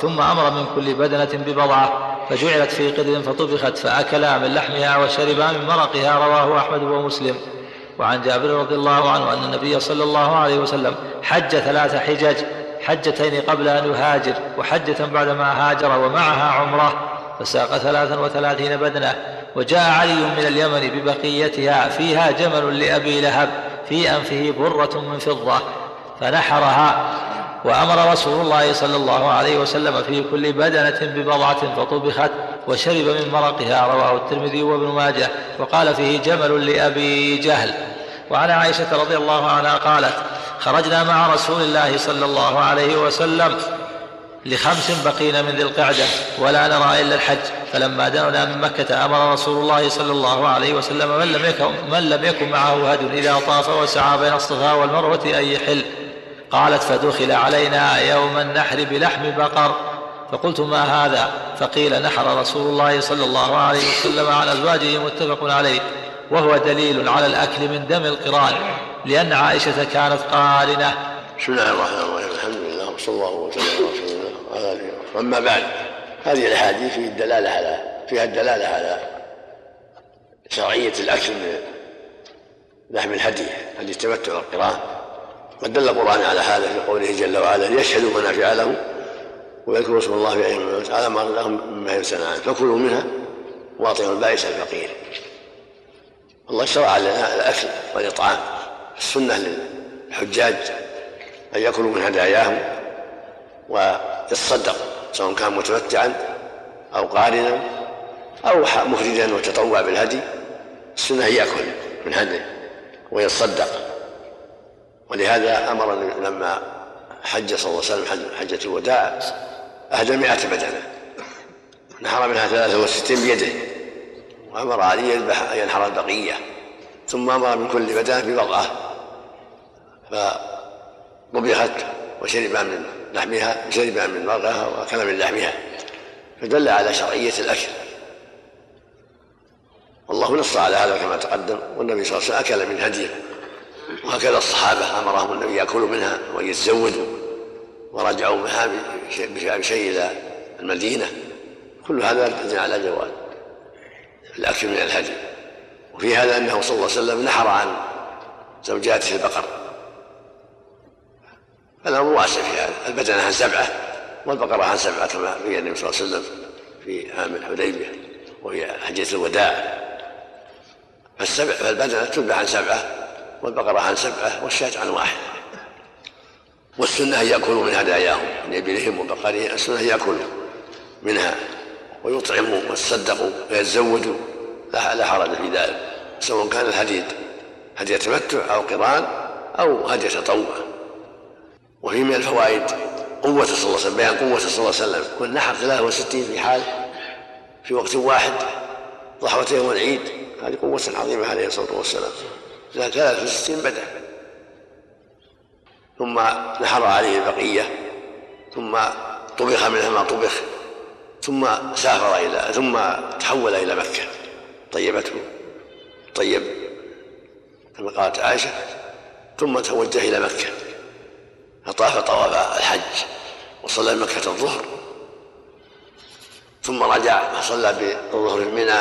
ثم أمر من كل بدنة ببضعة فجعلت في قدر فطبخت فأكلا من لحمها وشربا من مرقها. رواه أحمد ومسلم. وعن جابر رضي الله عنه أن النبي صلى الله عليه وسلم حج ثلاث حجج حجتين قبل أن يهاجر وحجة بعدما هاجر ومعها عمرة فساق ثلاثا وثلاثين بدنة. وجاء علي من اليمن ببقيتها فيها جمل لأبي لهب في أنفه برة من فضة. فنحرها وأمر رسول الله صلى الله عليه وسلم في كل بدنة ببضعة فطبخت وشرب من مرقها رواه الترمذي وابن ماجه. وقال فيه جمل لأبي جهل. وعن عائشة رضي الله عنها قالت خرجنا مع رسول الله صلى الله عليه وسلم لخمس بقين من ذي القعدة ولا نرى إلا الحج. فلما دنونا من مكة أمر رسول الله صلى الله عليه وسلم من لم يكن, من لم يكن معه هد إذا طاف وسعى بين الصفا والمروة أن يحل. قالت فدخل علينا يوم النحر بلحم بقر. فقلت ما هذا؟ فقيل نحر رسول الله صلى الله عليه وسلم عن أزواجه متفق عليه وهو دليل على الأكل من دم القران. لأن عائشة كانت قارنة. بسم الله الرحمن الرحيم. الحمد لله وصلى الله وسلم على رسول الله وعلى آله أما بعد هذه الأحاديث فيها الدلالة على فيها الدلالة على شرعية الأكل من لحم الهدي هدي التمتع والقران. قد دل القرآن على هذا في قوله جل وعلا ليشهدوا منافع لهم ويذكروا اسم الله في أيام على ما لهم مما يسنعان فكلوا منها واطعوا البائس الفقير. الله شرع لنا الأكل والإطعام. السنة للحجاج أن يأكلوا من هداياهم ويتصدق سواء كان متمتعا أو قارنا أو مفردا وتطوع بالهدي. السنة ان يأكل من هدي ويتصدق. ولهذا أمر لما حج صلى الله عليه وسلم حجة الوداع أهدى مئة بدنة. نحر منها ثلاثة وستين بيده. وأمر علي يذبح أن ينحر البقية. ثم أمر من كل بدنة ببضعة فطبخت وشرب من لحمها شرب من مرقها وأكل من لحمها فدل على شرعية الأكل. والله نص على هذا كما تقدم والنبي صلى الله عليه وسلم أكل من هديه وهكذا الصحابة أمرهم النبي يأكلوا منها ويتزودوا ورجعوا بها بشيء إلى المدينة. كل هذا يدل على جواز الأكل من الهدي. وفي هذا أنه صلى الله عليه وسلم نحر عن زوجاته البقر. الأمر واسع في هذا. البدنة عن سبعة والبقرة عن سبعة كما بين النبي صلى الله عليه وسلم في عام الحديبية وهي حجة الوداع. فالسبع فالبدنة تذبح عن سبعة والبقرة عن سبعة والشاة عن واحد. والسنة أن يأكلوا من هداياهم من إبلهم وبقرهم السنة أن يأكلوا منها ويطعموا ويتصدقوا ويتزودوا لا حرج في ذلك سواء كان الحديد هدي تمتع أو قران أو هدي تطوع. وفي من الفوائد. قوة صلى الله عليه وسلم بيان قوة صلى الله عليه وسلم. والنحر 63 في حال في وقت واحد ضحوتين والعيد هذه قوة عظيمة عليه الصلاة والسلام. لا ثلاث وستين بدأ. ثم نحر عليه البقية. ثم طبخ منها ما طبخ. ثم سافر إلى ثم تحول إلى مكة. طيبته. طيب. كما قالت عائشة. ثم توجه إلى مكة. فطاف طواف الحج وصلى مكة الظهر. ثم رجع فصلى بالظهر في منى.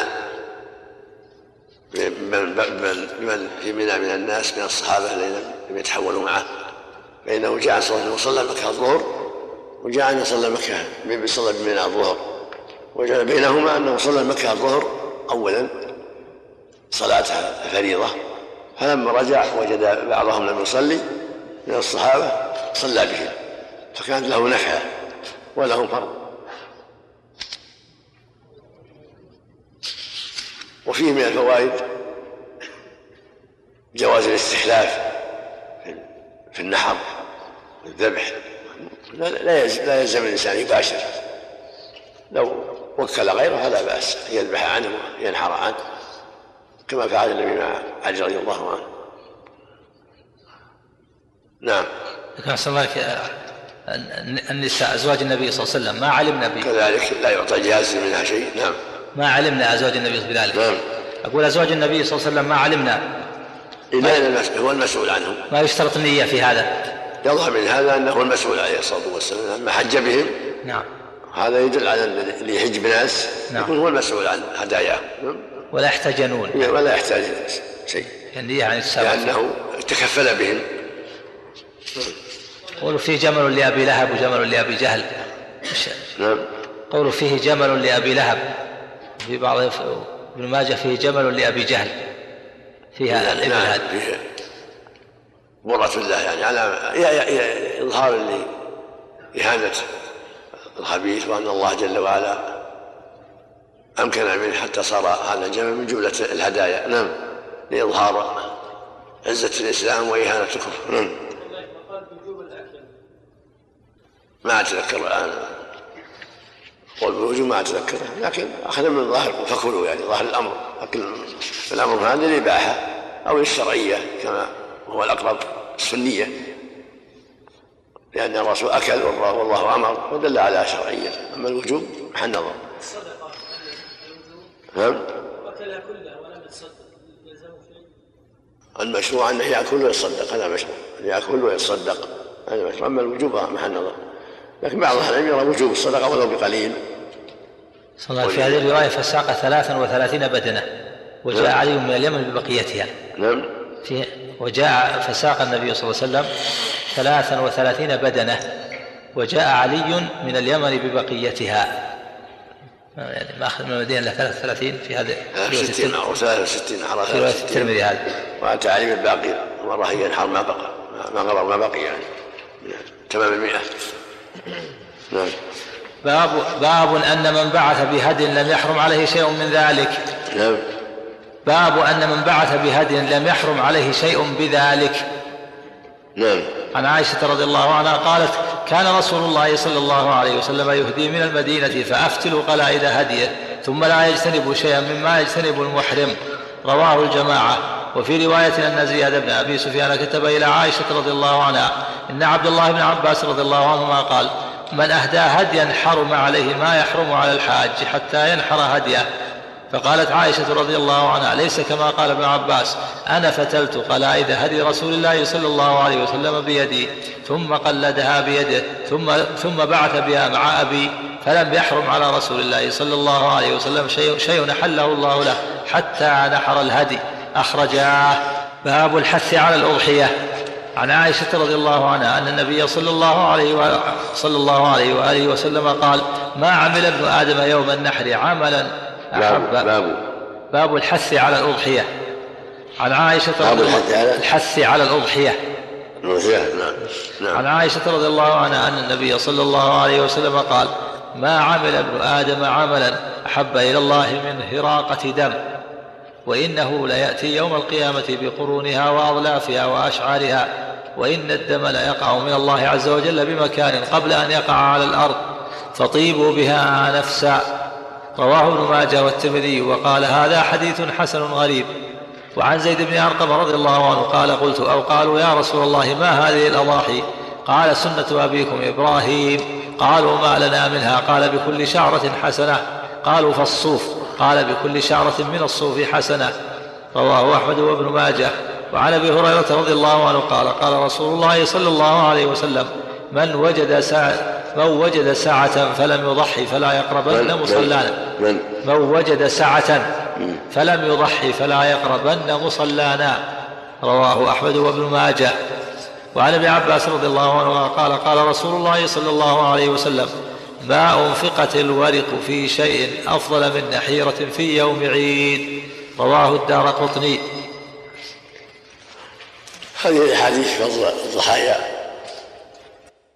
بمن في منى من الناس من الصحابة الذين لم يتحولوا معه. فإنه جاء صلى الله وسلم مكة الظهر وجاء أن يصلى مكة صلى بمنى الظهر. وجعل بينهما أنه صلى مكة الظهر أولا صلاة الفريضة فلما رجع وجد بعضهم لم يصلي من الصحابة صلى بهم فكانت له نفعة ولهم فرض. وفيه من الفوائد جواز الاستحلاف في النحر والذبح لا يلزم الإنسان يباشر. لو وكل غيره فلا بأس يذبح عنه وينحر عنه كما فعل النبي مع علي رضي الله عنه. نعم. لكن أحسن الله النساء أزواج النبي صلى الله عليه وسلم ما علمنا به كذلك لا يعطى جهاز منها شيء. نعم. ما علمنا أزواج النبي بذلك نعم. أقول أزواج النبي صلى الله عليه وسلم ما علمنا. إلى هو المسؤول عنهم. ما يشترط النية في هذا. يظهر من هذا أنه المسؤول عليه الصلاة والسلام لما حج بهم. نعم. هذا يدل على اللي يحج بناس نعم. يكون هو المسؤول عن هداياهم ولا يحتاجون. ولا يحتاج شيء. النية عن السابق لأنه تكفل بهم. قولوا فيه جمل لأبي لهب وجمل لأبي جهل. نعم. قولوا فيه جمل لأبي لهب. في بعض ابن ماجه فيه جمل لأبي جهل. فيها نعم، الإبل هذه. فيه مرة الله يعني على إظهار لإهانة الخبيث وأن الله جل وعلا أمكن منه حتى صار هذا الجمل من جملة الهدايا. نعم لإظهار عزة الإسلام وإهانة الكفر. نعم. ما أتذكر الآن. قول بالوجوب ما أتذكره لكن أخذ من ظاهر فكلوا يعني ظاهر الأمر. لكن الأمر هذا للإباحة أو للشرعية كما هو الأقرب السنية. لأن الرسول أكل والله أمر ودل على شرعية. أما الوجوب محل نظر. الصدقة نعم؟ أكلها كلها ولم يتصدق. المشروع أنه يأكل ويتصدق. هذا مشروع. يأكل ويتصدق. هذا مشروع. أما الوجوب محل نظر. لكن بعض أهل العلم يرى وجوب الصدقة ولو بقليل. صلى الله في هذه الرواية فساق ثلاثا وثلاثين بدنة. وجاء نعم. علي من اليمن ببقيتها. نعم. في وجاء فساق النبي صلى الله عليه وسلم ثلاثا وثلاثين بدنة. وجاء علي من اليمن ببقيتها. يعني ما أخذ من المدينة إلا 33 في هذا في 60 أو 63 على في رواية الترمذي هذا وأنت علي بالباقي هي ينحر ما بقى. ما غرر ما بقي يعني. تمام المئة. نعم. باب باب أن من بعث بهدي لم يحرم عليه شيء من ذلك. نعم. باب أن من بعث بهدي لم يحرم عليه شيء بذلك. نعم. عن عائشة رضي الله عنها قالت كان رسول الله صلى الله عليه وسلم يهدي من المدينة فأفتل قلائد هديه ثم لا يجتنب شيئا مما يجتنب المحرم. رواه الجماعة. وفي رواية أن زياد بن أبي سفيان كتب إلى عائشة رضي الله عنها إن عبد الله بن عباس رضي الله عنهما قال من أهدى هديا حرم عليه ما يحرم على الحاج حتى ينحر هديه. فقالت عائشة رضي الله عنها ليس كما قال ابن عباس أنا فتلت قلائد هدي رسول الله صلى الله عليه وسلم بيدي ثم قلدها بيده ثم ثم بعث بها مع أبي فلم يحرم على رسول الله صلى الله عليه وسلم شيء, شيء حله الله له حتى نحر الهدي. أخرجاه. باب الحث على الأضحية. عن عائشة رضي الله عنها أن النبي صلى الله عليه و... صلى الله عليه وآله وسلم قال ما عمل ابن آدم يوم النحر عملا؟ أحب باب. باب الحث على الأضحية. عن عائشة باب الحث على الحث على الأضحية. الأضحية نعم. نعم. عن عائشة رضي الله عنها أن النبي صلى الله عليه وسلم قال ما عمل ابن آدم عملا؟ أحب إلى الله من هراقة دم. وإنه ليأتي يوم القيامة بقرونها وأظلافها وأشعارها وإن الدم ليقع من الله عز وجل بمكان قبل أن يقع على الأرض فطيبوا بها نفسا. رواه ابن ماجه والترمذي وقال هذا حديث حسن غريب. وعن زيد بن أرقم رضي الله عنه قال قلت أو قالوا يا رسول الله ما هذه الأضاحي؟ قال سنة أبيكم إبراهيم. قالوا ما لنا منها؟ قال بكل شعرة حسنة. قالوا فالصوف. قال بكل شعرة من الصوف حسنة. رواه أحمد وابن ماجه. وعن أبي هريرة رضي الله عنه قال قال رسول الله صلى الله عليه وسلم من وجد ساعة من وجد ساعة فلم يضحي فلا يقربن مصلانا. من من وجد ساعة فلم يضحي فلا يقربن مصلانا. رواه أحمد وابن ماجه. وعن ابن عباس رضي الله عنه قال قال رسول الله صلى الله عليه وسلم ما أنفقت الورق في شيء أفضل من نحيرة في يوم عيد. رواه الدار قطني. هذه الأحاديث فضل الضحايا.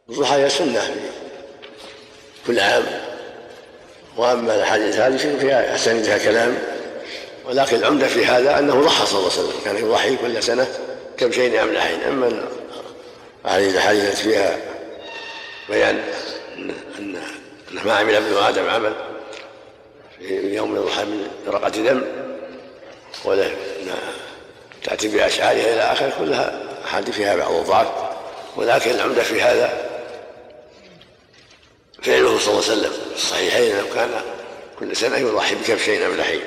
الضحايا سنة في كل عام. وأما الأحاديث هذه فيها أسانيدها كلام. ولكن العمدة في هذا أنه ضحى صلى الله عليه وسلم. كان يضحي كل سنة كبشين أملحين أما هذه فيها بيان أن أنه ما عمل ابن آدم عمل في يوم يضحى من رقة دم ولا تأتي بأشعارها إلى آخره كلها أحاديث فيها بعض الضعف. ولكن العمدة في هذا فعله صلى الله عليه وسلم. في الصحيحين أنه كان كل سنة يضحي بكبشين أملحين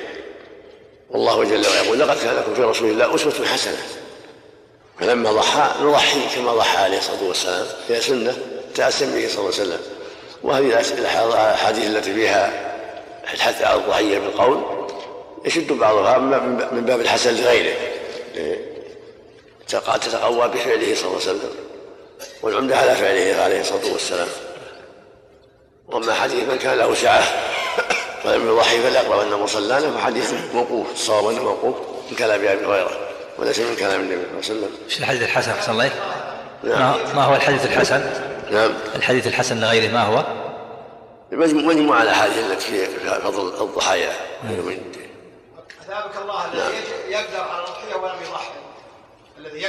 والله جل وعلا يقول لقد كان لكم في رسول الله أسوة حسنة. فلما ضحى نضحي كما ضحى عليه الصلاة والسلام هي سنة تأسم به صلى الله عليه وسلم. وهذه الأحاديث التي فيها الحث على الضحية بالقول يشد بعضها من باب الحسن لغيره تتقوى بفعله صلى الله عليه وسلم والعمدة على فعله عليه الصلاة والسلام وأما حديث من كان له سعه ولم يضحي فليقرب ان مصلانا فحديث موقوف الصواب إنه موقوف من كلام أبي هريرة وليس من كلام النبي صلى الله عليه وسلم. في الحديث الحسن أحسن الله نعم. ما هو الحديث الحسن؟ نعم. الحديث الحسن لغيره ما هو؟ مجموعة الاحاديث التي في فضل الضحايا. أثابك الله الذي نعم. يقدر على الاضحيه ولم يضحي الذي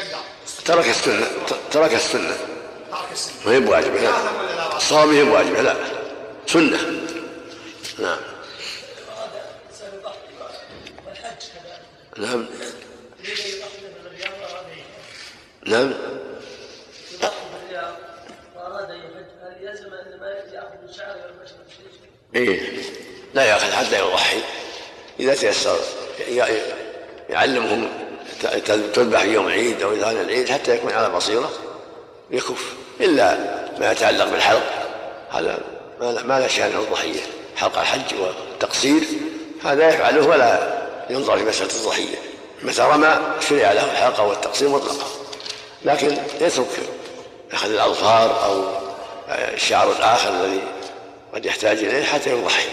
ترك السنة. ترك السنة. ما هي بواجبة. لا. الصواب هي بواجبة. لا. سنة. نعم. نعم. نعم. إيه. لا يأخذ حتى يضحي إذا تيسر يعلمهم تذبح يوم العيد أو إذا العيد حتى يكون على بصيرة. يكف. إلا ما يتعلق بالحلق. هذا ما لا شأن الضحية. حلق الحج والتقصير هذا يفعله ولا ينظر في مسألة الضحية. متى رمى شرع له الحلقة والتقصير مطلقا. لكن يترك أخذ الأظفار أو الشعر الآخر الذي قد يحتاج إليه حتى يضحي.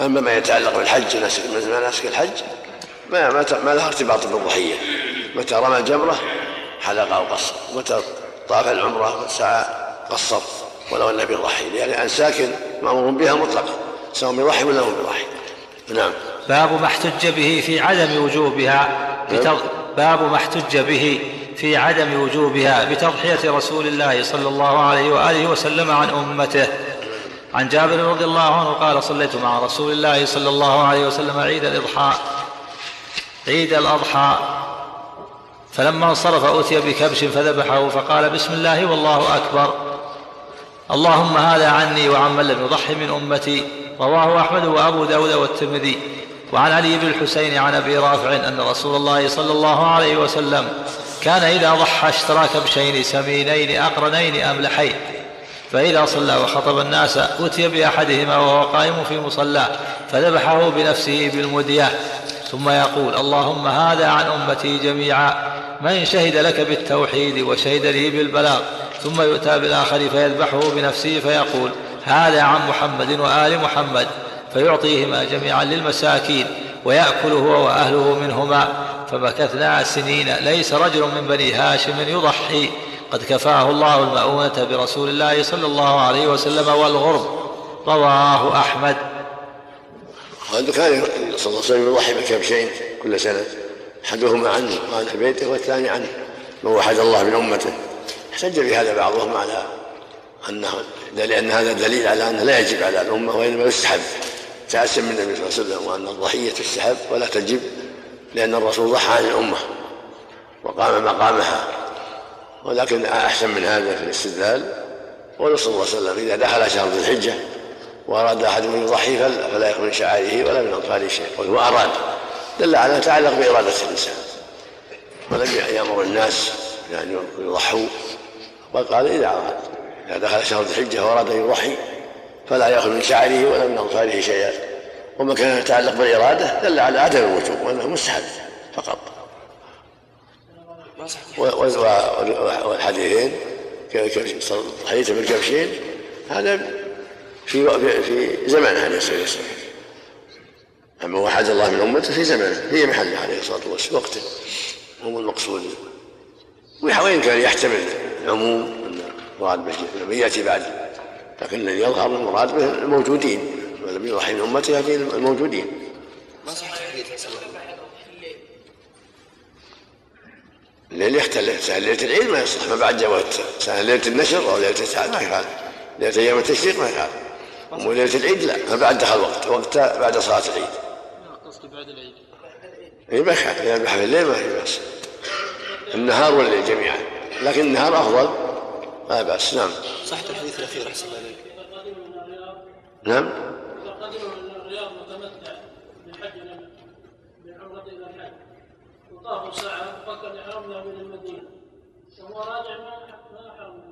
أما ما يتعلق بالحج من مناسك الحج ما ما, ما له ارتباط بالضحية. متى رمى الجمرة حلق أو قصر متى طاف العمرة سعى قصر ولو أنه بيضحي لأن أنساك مأمور بها مطلقا سواء بيضحي ولا هو بيضحي نعم. باب ما احتج به في عدم وجوبها نعم. باب ما احتج به في عدم وجوبها بتضحية رسول الله صلى الله عليه وآله وسلم عن أمته. عن جابر رضي الله عنه قال صليت مع رسول الله صلى الله عليه وسلم عيد الإضحى. عيد الأضحى. فلما انصرف أتي بكبش فذبحه فقال بسم الله والله أكبر. اللهم هذا عني وعمن لم يضحي من أمتي. رواه أحمد وأبو داود والترمذي. وعن علي بن الحسين عن أبي رافع أن رسول الله صلى الله عليه وسلم كان إذا ضحى اشترى كبشين سمينين أقرنين أملحين فإذا صلى وخطب الناس أتي بأحدهما وهو قائم في مصلاه فذبحه بنفسه بالمدية. ثم يقول اللهم هذا عن أمتي جميعا من شهد لك بالتوحيد وشهد لي بالبلاغ ثم يؤتى بالآخر فيذبحه بنفسه فيقول هذا عن محمد وآل محمد فيعطيهما جميعا للمساكين ويأكل هو وأهله منهما. فمكثنا سنين. ليس رجل من بني هاشم يضحي. قد كفاه الله المؤونة برسول الله صلى الله عليه وسلم والغرب. رواه أحمد. هذا كان صلى الله عليه وسلم يضحي بكبشين كل سنة. أحدهما عنه وعن بيته والثاني عنه. من وحد الله من أمته. احتج بهذا بعضهم على أنه لأن هذا دليل على أنه لا يجب على الأمة وإنما يستحب. تعسم من النبي صلى الله عليه وسلم وأن الضحية تستحب ولا تجب. لأن الرسول ضحى عن الأمة وقام مقامها. ولكن أحسن من هذا في الاستدلال قول صلى الله عليه وسلم إذا دخل شهر ذي الحجة وأراد أحد من يضحي فلا يكون من شعائره ولا من أطفاله شيء وهو أراد. دل على تعلق بإرادة الإنسان. ولم يأمر الناس يعني يضحوا. وقال إذا أراد إذا دخل شهر ذي الحجة وأراد أن يضحي فلا يأخذ من شعره ولا من أظفاره شيئا. وما كان يتعلق بالإرادة دل على عدم الوجوب وأنه مستحب فقط. والحديثين حديث بالكبشين هذا في في زمانه عليه الصلاة والسلام. أما وحد الله من أمته في زمانه في محله عليه الصلاة والسلام وقته. هو المقصود وإن كان يحتمل العموم المراد به يأتي بعد لكن يظهر المراد به الموجودين. ولم يضحي من أمته هذه الموجودين ما صح الليل يختلف سهل ليلة العيد ما يصح ما بعد جوات سهل ليلة النشر أو ليلة التسعه ما يفعل ليلة أيام التشريق ما يفعل وليله العيد لا ما بعد دخل وقت وقت بعد صلاة العيد. قصدي بعد العيد. اي ما يخالف اذا في الليل ما في بأس. النهار والليل جميعا. لكن النهار أفضل. لا بأس نعم. صحة الحديث الأخير أحسن الله إليك. نعم. طافوا ساعة فكر يحرمنا من المدينة. وهو راجع ما ما حرم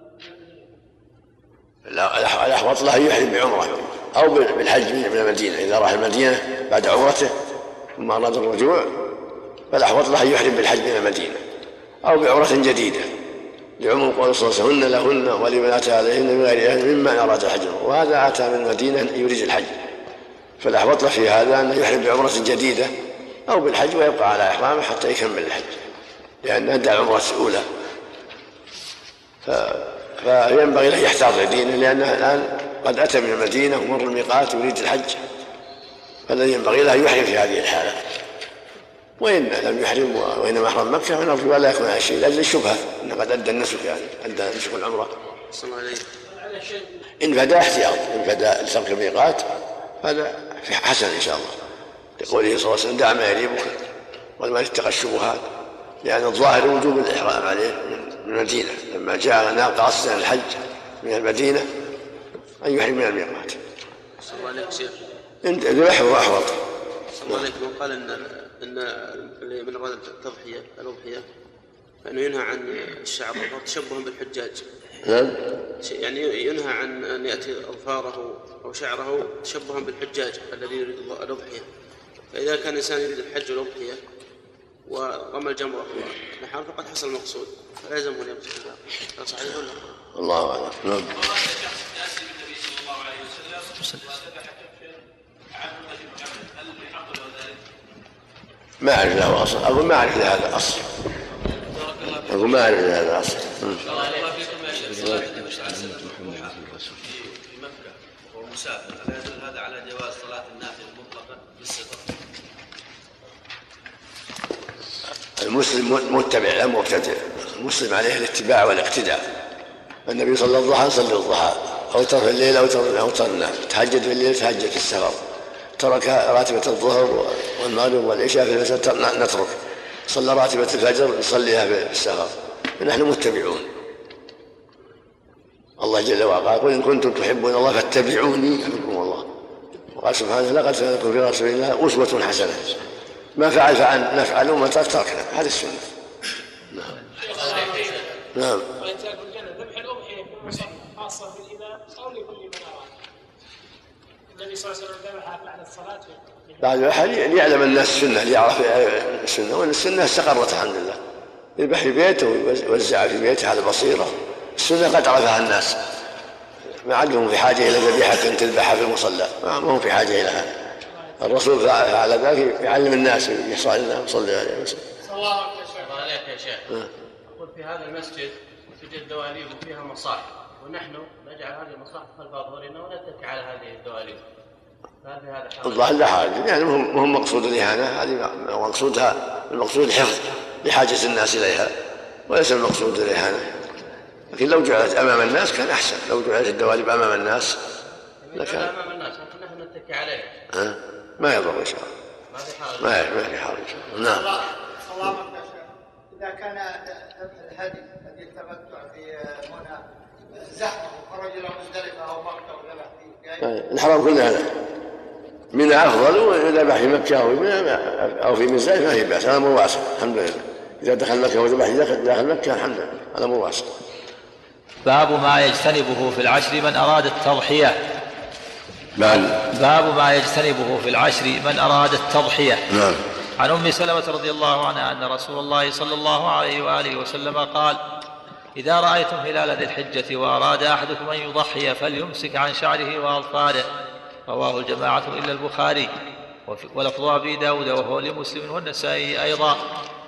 لا الأحوط له أن يحرم بعمرة. أو بالحج من المدينة. إذا راح المدينة بعد عمرته ثم أراد الرجوع فالأحوط له أن يحرم بالحج من المدينة. أو بعمرة جديدة. لعموم قول صلى الله عليه وسلم هن لهن ولمن أتى عليهن من غير أهل ممن أراد الحج وهذا أتى من المدينة يريد الحج. فالأحوط له في هذا أنه يحرم بعمرة جديدة. أو بالحج ويبقى على إحرامه حتى يكمل الحج لأن أدى العمرة الأولى. ف... فينبغي له يحتاط لدينه لأنه الآن قد أتى من المدينة ومر الميقات ويريد الحج. فالذي ينبغي له يحرم في هذه الحالة. وإن لم يحرم وإنما أحرم مكة فنرجو ألا يكون هذا الشيء لأجل الشبهة أنه قد أدى النسك يعني أدى نسك العمرة. إن فدا احتياط إن فدا لترك الميقات هذا حسن إن شاء الله. لقوله صلى الله عليه وسلم دع ما يريبك ولما اتقى الشبهات لأن الظاهر وجوب الإحرام عليه من المدينة. لما جاء ناقة أصلا الحج من المدينة أن يحرم من الميقات. صلى الله عليه شيخ انت ذبح هو أحوط صلى الله عليه قال ان إن اللي من أراد التضحية الأضحية فانه ينهى عن الشعر تشبها بالحجاج. نعم. يعني ينهى عن أن يأتي أظفاره أو شعره تشبها بالحجاج الذي يريد الأضحية. فإذا كان الإنسان يريد الحج والأضحية ورمى الجمرة ونحر فقد حصل المقصود فلا يلزمه أن يبقى هذا صحيح ولا الله أعلم. نعم. ما أعرف له اصل أقول ما أعرف له هذا اصل أقول ما أعرف له هذا اصل في مكه وهو مسافر لا يدل هذا على جواز صلاه النافله مطلقا بالسفر المسلم متبع لا مبتدع المسلم عليه الاتباع والاقتداء. النبي صلى وسلم صلى الضحى اوتر في الليل اوتر اوتر النهار تهجد في الليل تهجد في السفر ترك راتبة الظهر والمغرب والعشاء في الفجر نترك. صلى راتبة الفجر يصليها في السفر نحن متبعون. الله جل وعلا قل إن كنتم تحبون الله فاتبعوني يحببكم الله. وقال سبحانه لقد كان لكم في رسول الله أسوة حسنة. ما فعل فعل نفعل وما ترك تركنا. هذه السنة. نعم. نعم ذبح الأضحية خاصة من النبي صلى الله عليه وسلم بعد الصلاة بعد ليعلم الناس السنة ليعرف السنة وأن السنة استقرت الحمد لله. يذبح في بيته ويوزع في بيته على بصيرة. السنة قد عرفها الناس. ما عندهم في حاجة إلى ذبيحة تذبحها في المصلى. ما هم في حاجة إليها الرسول فعل ذلك يعلم الناس يصلي لنا ويصلي عليه وسلم. الله يا شيخ. الله عليك يا شيخ. أقول في هذا المسجد توجد دواليب وفيها مصاحف ونحن نجعل هذه المصاحف خلف أظهرنا ونتكي على هذه الدواليب. فهل هذا الظاهر لا حاجة يعني مهم مقصود الإهانة هذه مقصودها المقصود الحفظ لحاجة الناس إليها وليس المقصود الإهانة لكن لو جعلت أمام الناس كان أحسن لو جعلت الدواليب أمام الناس لكان أمام الناس لكن نحن نتكي عليها. ما يضر إن شاء الله. ما في حال ما في حال إن شاء الله. نعم. الله إذا كان الهدي الذي التمتع في منى زحمة خرج إلى مزدلفة أو مكه وذبح فيه الحرام كله هذا من أفضل وذبح في مكة أو في أو في مزدلفة ما في بأس هذا أمر واسع الحمد لله. إذا دخل مكة وذبح داخل مكة الحمد لله. هذا أمر واسع باب ما يجتنبه في العشر من أراد التضحية. نعم باب ما يجتنبه في العشر من أراد التضحية. نعم عن أم سلمة رضي الله عنها أن رسول الله صلى الله عليه وآله وسلم قال إذا رأيتم هلال ذي الحجة وأراد أحدكم أن يضحي فليمسك عن شعره وأظفاره رواه الجماعة إلا البخاري. ولفظ أبي داود وهو لمسلم والنسائي أيضا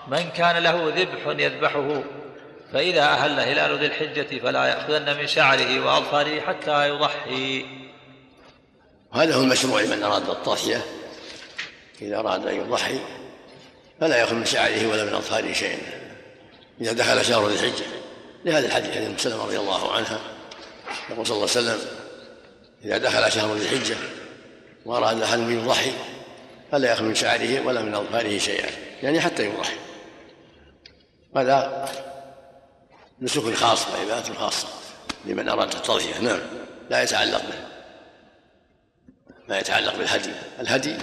من كان له ذبح يذبحه فإذا أهل هلال ذي الحجة فلا يأخذن من شعره وأظفاره حتى يضحي. وهذا هو المشروع لمن أراد التضحية إذا أراد أن يضحي فلا يأخذ من شعره ولا من أظفاره شيئا. إذا دخل شهر ذي الحجة. لهذا الحديث حديث أم سلمة رضي الله عنها. يقول صلى الله عليه وسلم إذا دخل شهر ذي الحجة وأراد أحد أن يضحي فلا يأخذ من شعره ولا من أظفاره شيئا. يعني حتى يضحي. هذا نسك خاص وعبادة خاصة لمن أراد التضحية. نعم لا يتعلق به. ما يتعلق بالهدي. الهدي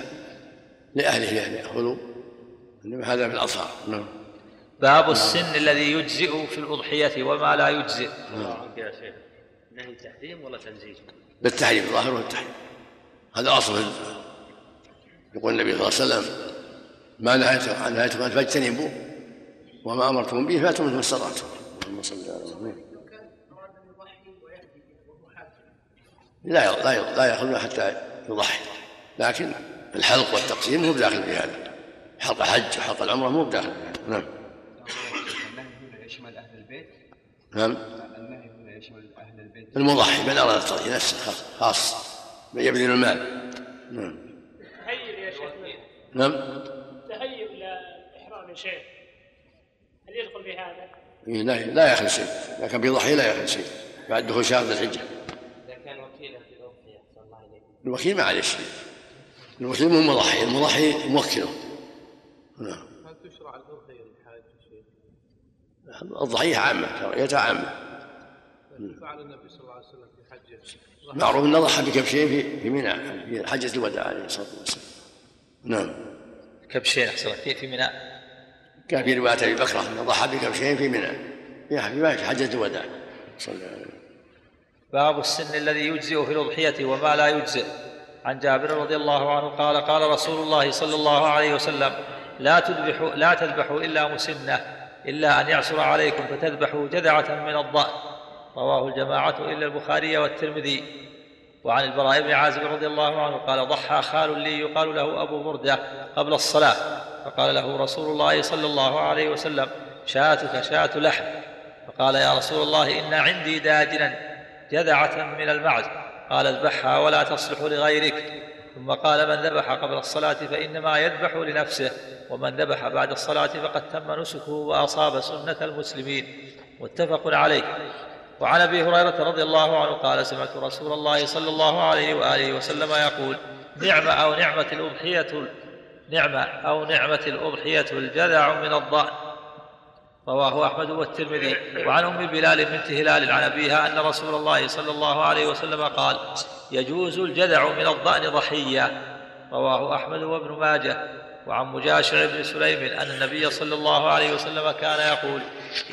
لأهله أن يأخذوا إنما هذا في الأظهار نعم. باب السن الذي يجزئ في الأضحية وما لا يجزئ. نعم. يا شيخ نهي تحريم ولا تنزيل بالتحريم ظاهره التحريم. هذا أصل يقول النبي صلى الله عليه وسلم ما نهيتكم عن نهيتكم أن فاجتنبوا وما أمرتم به فاتوا منه ما استطعتم اللهم صل على محمد. لا لا لا ياخذ حتى يضحي لكن الحلق والتقسيم مو بداخل في هذا. حلق الحج وحلق العمرة مو بداخل. في هذا نعم. النهي يشمل أهل البيت نعم. النهي هنا يشمل أهل البيت المضحي من اراد التضحيه نفسه خاص من يبذل المال. نعم. تهيب يا شيخ. نعم. تهيب من شيء هل يدخل في هذا؟ إيه، لا لا يخل شيء. كان بيضحي لا يخل شيء. بعد دخول شهر ذي الحجة اذا كان وكيلا في الاضحيه الله اليك الوكيل ما عليه شيء الوكيل مو مضحي المضحي موكلة. نعم. هل تشرع الاضحيه للحاج شيء؟ الضحيه عامة شرعيتها عامة. فعل النبي صلى الله عليه وسلم في حجه معروف انه ضحى بكبشين في في منى في حجة الوداع عليه الصلاة والسلام. نعم. كبشين احسن في في منى. كان في رواية أبي بكر انه ضحى بكبشين في منى. في حجة الوداع. صلى الله عليه وسلم. باب السن الذي يجزئ في الأضحية وما لا يجزئ. عن جابر رضي الله عنه قال قال رسول الله صلى الله عليه وسلم لا تذبحوا لا تذبحوا إلا مسنة إلا أن يعسر عليكم فتذبحوا جذعة من الضأن رواه الجماعة إلا البخاري والترمذي. وعن البراء بن عازب رضي الله عنه قال ضحى خال لي يقال له أبو بردة قبل الصلاة. فقال له رسول الله صلى الله عليه وسلم شاتك شاة لحم. فقال يا رسول الله إن عندي داجنا. جذعة من المعز. قال اذبحها ولا تصلح لغيرك. ثم قال من ذبح قبل الصلاة فإنما يذبح لنفسه ومن ذبح بعد الصلاة فقد تم نسكه وأصاب سنة المسلمين. متفق عليه. وعن أبي هريرة رضي الله عنه قال سمعت رسول الله صلى الله عليه وآله وسلم يقول نعمه أو نعمة الأضحية نعمه أو نعمة الأضحية الجذع من الضأن. رواه أحمد والترمذي. وعن أم بلال بنت هلال عن أبيها أن رسول الله صلى الله عليه وسلم قال يجوز الجذع من الضأن ضحية. رواه أحمد وابن ماجه. وعن مجاشع بن سليم أن النبي صلى الله عليه وسلم كان يقول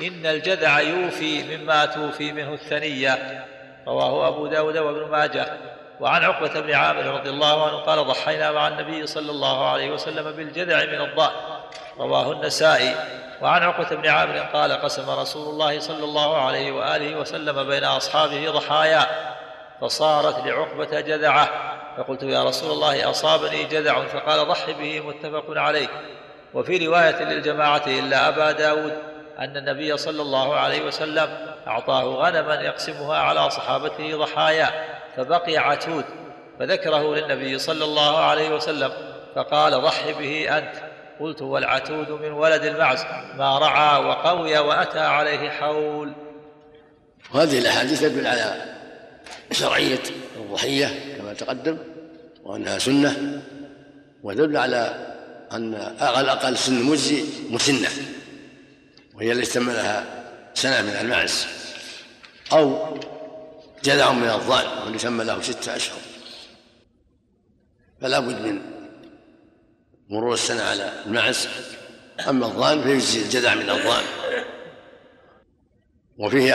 إن الجذع يوفي مما توفي منه الثنية. رواه أبو داود وابن ماجه. وعن عقبة بن عامر رضي الله عنه قال ضحينا مع النبي صلى الله عليه وسلم بالجذع من الضأن. رواه النسائي. وعن عقبة بن عامر قال قسم رسول الله صلى الله عليه وآله وسلم بين أصحابه ضحايا فصارت لعقبة جذعة. فقلت يا رسول الله أصابني جذع؟ فقال ضح به متفق عليه. وفي رواية للجماعة إلا أبا داود أن النبي صلى الله عليه وسلم أعطاه غنما يقسمها على صحابته ضحايا فبقي عتود فذكره للنبي صلى الله عليه وسلم فقال ضح به أنت. قلت والعتود من ولد المعز ما رعى وقوي وأتى عليه حول. وهذه الأحاديث تدل على شرعية الضحية كما تقدم وأنها سنة وتدل على أن على الأقل سن المجزي مسنة وهي التي تم لها سنة من المعز أو جذع من الضأن واللي تم له ستة أشهر. فلا بد من مرور السنة على المعز أما الضأن فيجزي الجذع من الضأن وفيه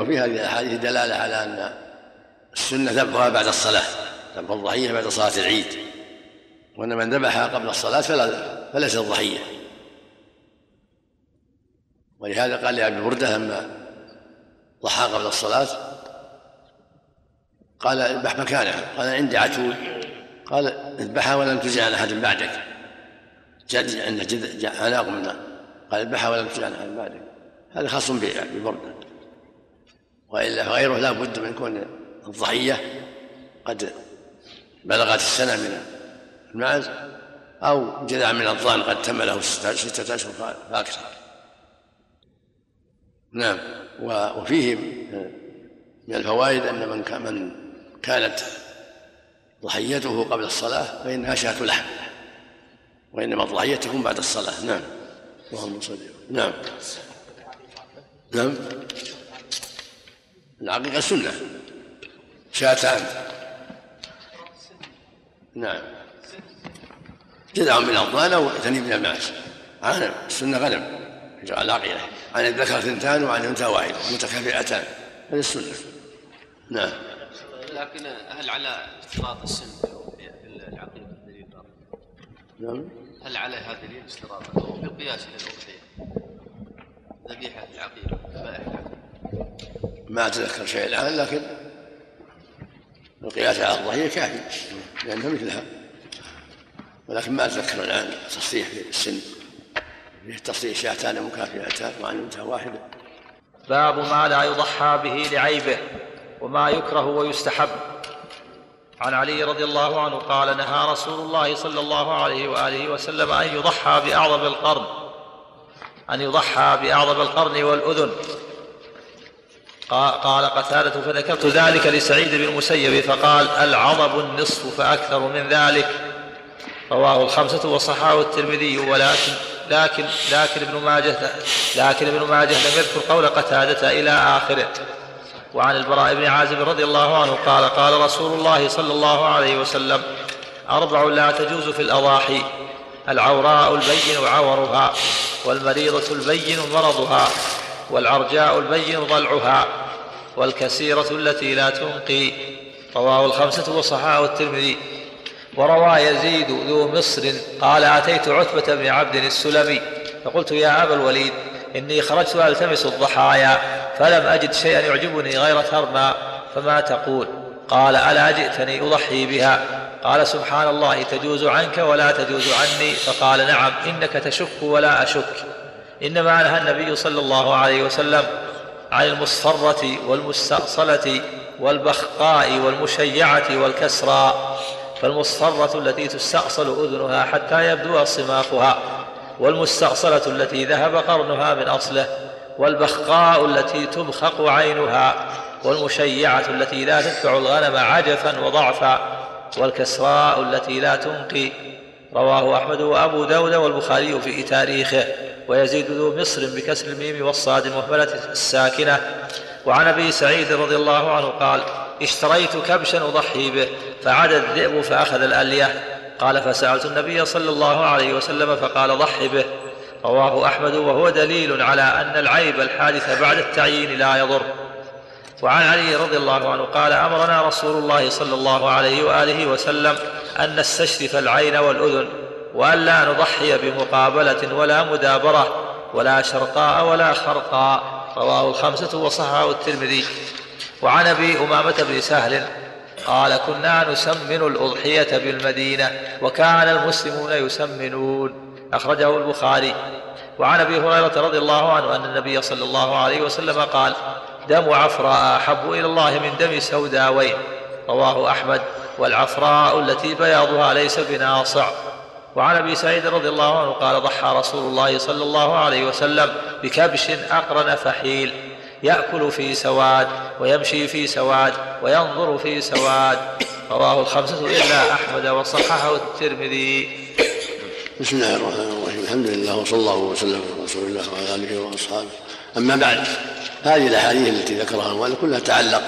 وفي هذه الأحاديث دلالة على أن السنة ذبحها بعد الصلاة ذبح الضحية بعد صلاة العيد. وأن من ذبحها قبل الصلاة فلا فليست ضحية ولهذا قال لأبي بردة لما ضحى قبل الصلاة قال اذبح مكانها قال عندي عتول قال اذبحها ولم تجع عن أحد بعدك. جد عنده جد عناق منها قال اذبحها ولم تجع عن أحد بعدك. هذا خاص ببردة وإلا فغيره لا بد من كون الضحية قد بلغت السنة من المعز أو جذع من الضان قد تم له ستة أشهر فأكثر نعم. وفيه من الفوائد من من كانت ضحيته قبل الصلاة فإنها شاة لحم وإنما الضحية تكون بعد الصلاة. نعم. اللهم صل نعم. نعم. العقيقة سنة. شاتان. نعم. جذع من الضان أو ثني من المعز غنم السنة غنم. يجعل العقيله عن الذكر ثنتان وعن الأنثى واحدة متكافئتان. هذه السنة. نعم. لكن هل على اشتراط السن في العقيده دليل نعم. هل عليها دليل اشتراط أو في القياس للاضحيه ذبيحه العقيده ذبائح العقيده ما اتذكر شيء الآن لكن القياس على الضحية كافي لأنها مثلها. ولكن ما أتذكر الآن تصريح في السن. فيه تصريح شاتان مكافئتان وعن واحدة. باب ما لا يضحى به لعيبه. وما يكره ويستحب. عن علي رضي الله عنه قال نهى رسول الله صلى الله عليه وآله وسلم أن يضحى بأعظم القرن أن يضحى بأعظم القرن والأذن. قال قتادة فذكرت ذلك لسعيد بن المسيب فقال العضب النصف فأكثر من ذلك. رواه الخمسة وصححه الترمذي ولكن لكن لكن ابن ماجه لكن ابن ماجه لم يذكر قول قتادة إلى آخره. وعن البراء بن عازب رضي الله عنه قال قال رسول الله صلى الله عليه وسلم أربع لا تجوز في الأضاحي العوراء البين عورها والمريضة البين مرضها والعرجاء البين ضلعها والكسيرة التي لا تنقي. رواه الخمسة وصححه الترمذي. وروى يزيد ذو مصر قال أتيت عتبة بن عبد السلمي فقلت يا أبا الوليد إني خرجت ألتمس الضحايا. فلم أجد شيئا يعجبني غير ثرما فما تقول؟ قال ألا جئتني أضحي بها؟ قال سبحان الله تجوز عنك ولا تجوز عني؟ فقال نعم إنك تشك ولا أشك. إنما نهى النبي صلى الله عليه وسلم عن المصفرة والمستأصلة والبخقاء والمشيعة والكسرى. فالمصفرة التي تستأصل أذنها حتى يبدو صماخها والمستأصلة التي ذهب قرنها من أصله. والبخقاء التي تبخق عينها والمشيعة التي لا تتبع الغنم عجفا وضعفا والكسراء التي لا تنقي. رواه أحمد وأبو داود والبخاري في تاريخه. ويزيد ذو مصر بكسر الميم والصاد المهملة الساكنة. وعن أبي سعيد رضي الله عنه قال اشتريت كبشا أضحي به فعد الذئب فأخذ الألية. قال فسألت النبي صلى الله عليه وسلم فقال ضحي به. رواه أحمد وهو دليل على أن العيب الحادث بعد التعيين لا يضر. وعن علي رضي الله عنه قال أمرنا رسول الله صلى الله عليه وآله وسلم أن نستشرف العين والأذن وأن لا نضحي بمقابلة ولا مدابرة ولا شرقاء ولا خرقاء. رواه الخمسة وصححه الترمذي. وعن أبي أمامة بن سهل قال كنا نسمن الأضحية بالمدينة وكان المسلمون يسمنون. أخرجه البخاري. وعن أبي هريرة رضي الله عنه أن النبي صلى الله عليه وسلم قال دم عفراء أحب إلى الله من دم سوداوين. رواه أحمد. والعفراء التي بياضها ليس بناصع. وعن أبي سعيد رضي الله عنه قال ضحى رسول الله صلى الله عليه وسلم بكبش أقرن فحيل. يأكل في سواد ويمشي في سواد وينظر في سواد. رواه الخمسة إلا أحمد وصححه الترمذي. بسم الله الرحمن الرحيم. الحمد لله وصلى الله وسلم على رسول الله وعلى آله وأصحابه. أما بعد هذه الأحاديث التي ذكرها المؤلف كلها تعلق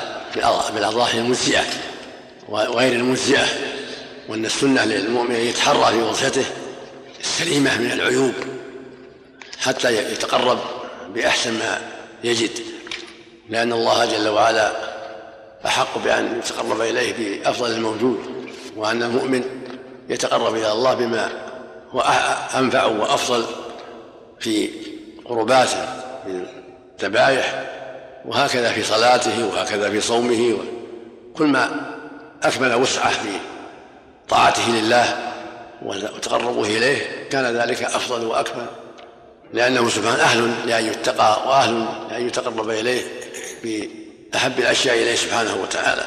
بالأضاحي المجزئة وغير المجزئة وأن السنة للمؤمن أن يتحرى في وصفته السليمة من العيوب حتى يتقرب بأحسن ما يجد. لأن الله جل وعلا أحق بأن يتقرب إليه بأفضل الموجود وأن المؤمن يتقرب إلى الله بما هو أنفع وأفضل في قرباته من الذبائح وهكذا في صلاته وهكذا في صومه كل ما أكمل وسعة في طاعته لله وتقربه إليه كان ذلك أفضل وأكمل. لأنه سبحانه أهل لأن يتقى وأهل لأن يتقرب إليه بأحب الأشياء إليه سبحانه وتعالى.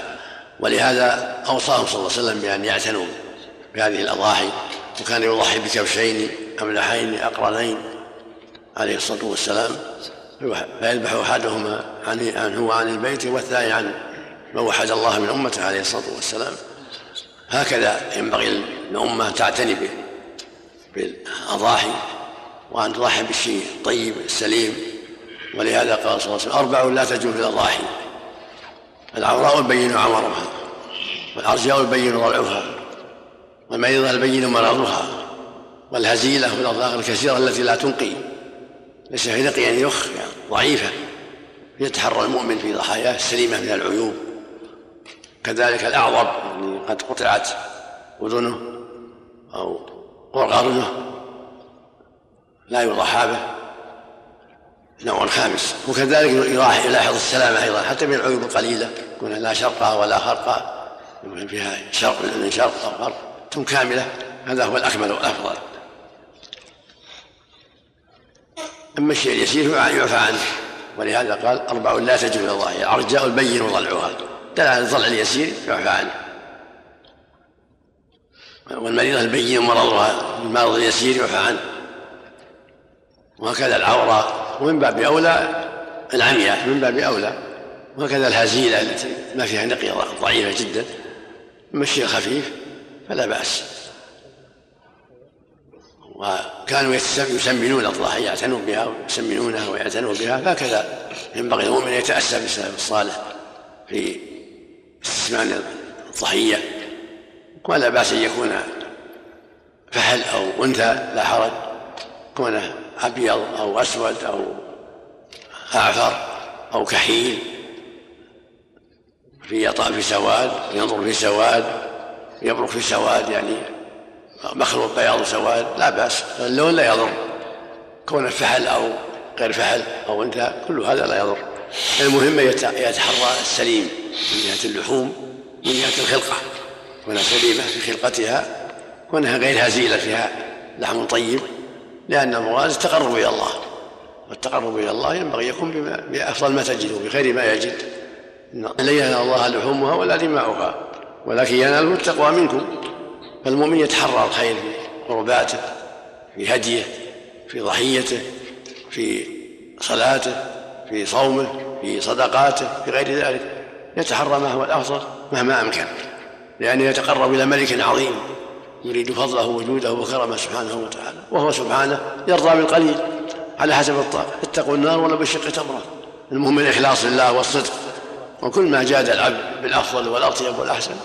ولهذا أوصاهم صلى الله عليه وسلم بأن يعتنوا بهذه الأضاحي وكان يضحي بكبشين أملحين أقرنين عليه الصلاة والسلام. فيذبح أحدهما عنه وعن البيت والثاني عن من وحد الله من أمته عليه الصلاة والسلام. هكذا ينبغي الأمة أن تعتني بالأضاحي وأن تضحي بالشيء الطيب السليم. ولهذا قال صلى الله عليه وسلم أربع لا تجوز في الأضاحي. العوراء البين عمرها والأرجاء البين ضلعها والمريضة البين مرضها والهزيلة والأضاغ الكثيرة التي لا تنقي. ليس في نقي يعني يخ ضعيفة. يتحرى المؤمن في ضحاياه السليمة من العيوب. كذلك الأعظم يعني قد قطعت أذنه أو قرنه لا يضحى به. نوع خامس وكذلك يلاحظ السلامة أيضا. حتى من العيوب القليلة. يكون لا شرقة ولا خرقة يكون فيها شرق من شرق أو غرب. ثم كاملة. هذا هو الأكمل والأفضل. أما الشيء اليسير يعفى عنه. ولهذا قال أربع لا تجوز الله. العرجاء البين ضلعها دل على الضلع اليسير يعفى عنه. والمريضة البين مرضها. المرض اليسير يعفى عنه. وهكذا العورة. ومن باب أولى العمياء من باب أولى وهكذا الهزيلة التي ما فيها نقية ضعيفة جدا. مشي خفيف فلا بأس. وكانوا يسمنون الضحية يعتنون بها ويسمنونها ويعتنون بها فهكذا ينبغي المؤمن يتأسى بالسلف الصالح في استسمان الضحية. ولا بأس أن يكون فحل أو أنثى لا حرج كونه أبيض أو أسود أو أعفر أو كحيل في يطأ في سواد ينظر في سواد يبرق في سواد يعني مخلوط بياض وسواد لا بأس. اللون لا يضر. كون فحل أو غير فحل أو أنثى كل هذا لا يضر. المهم يتحرى السليم من جهة اللحوم من جهة الخلقة. كونها سليمة في خلقتها كونها غير هزيلة فيها لحم طيب لأن المراد التقرب إلى الله. والتقرب إلى الله ينبغي يكون بأفضل ما تجده بخير ما يجد. لن ينال الله لحومها ولا دماؤها. ولكن يناله التقوى منكم. فالمؤمن يتحرى الخير في قرباته في هديه في ضحيته في صلاته في صومه في صدقاته في غير ذلك. يتحرى ما هو الأفضل مهما أمكن. لأنه يتقرب إلى ملك عظيم يريد فضله وجوده وكرمه سبحانه وتعالى وهو سبحانه يرضى بالقليل على حسب الطاقة. اتقوا النار ولو بشق تمره المهم الاخلاص لله والصدق. وكل ما جاد العبد بالأفضل والأطيب والأحسن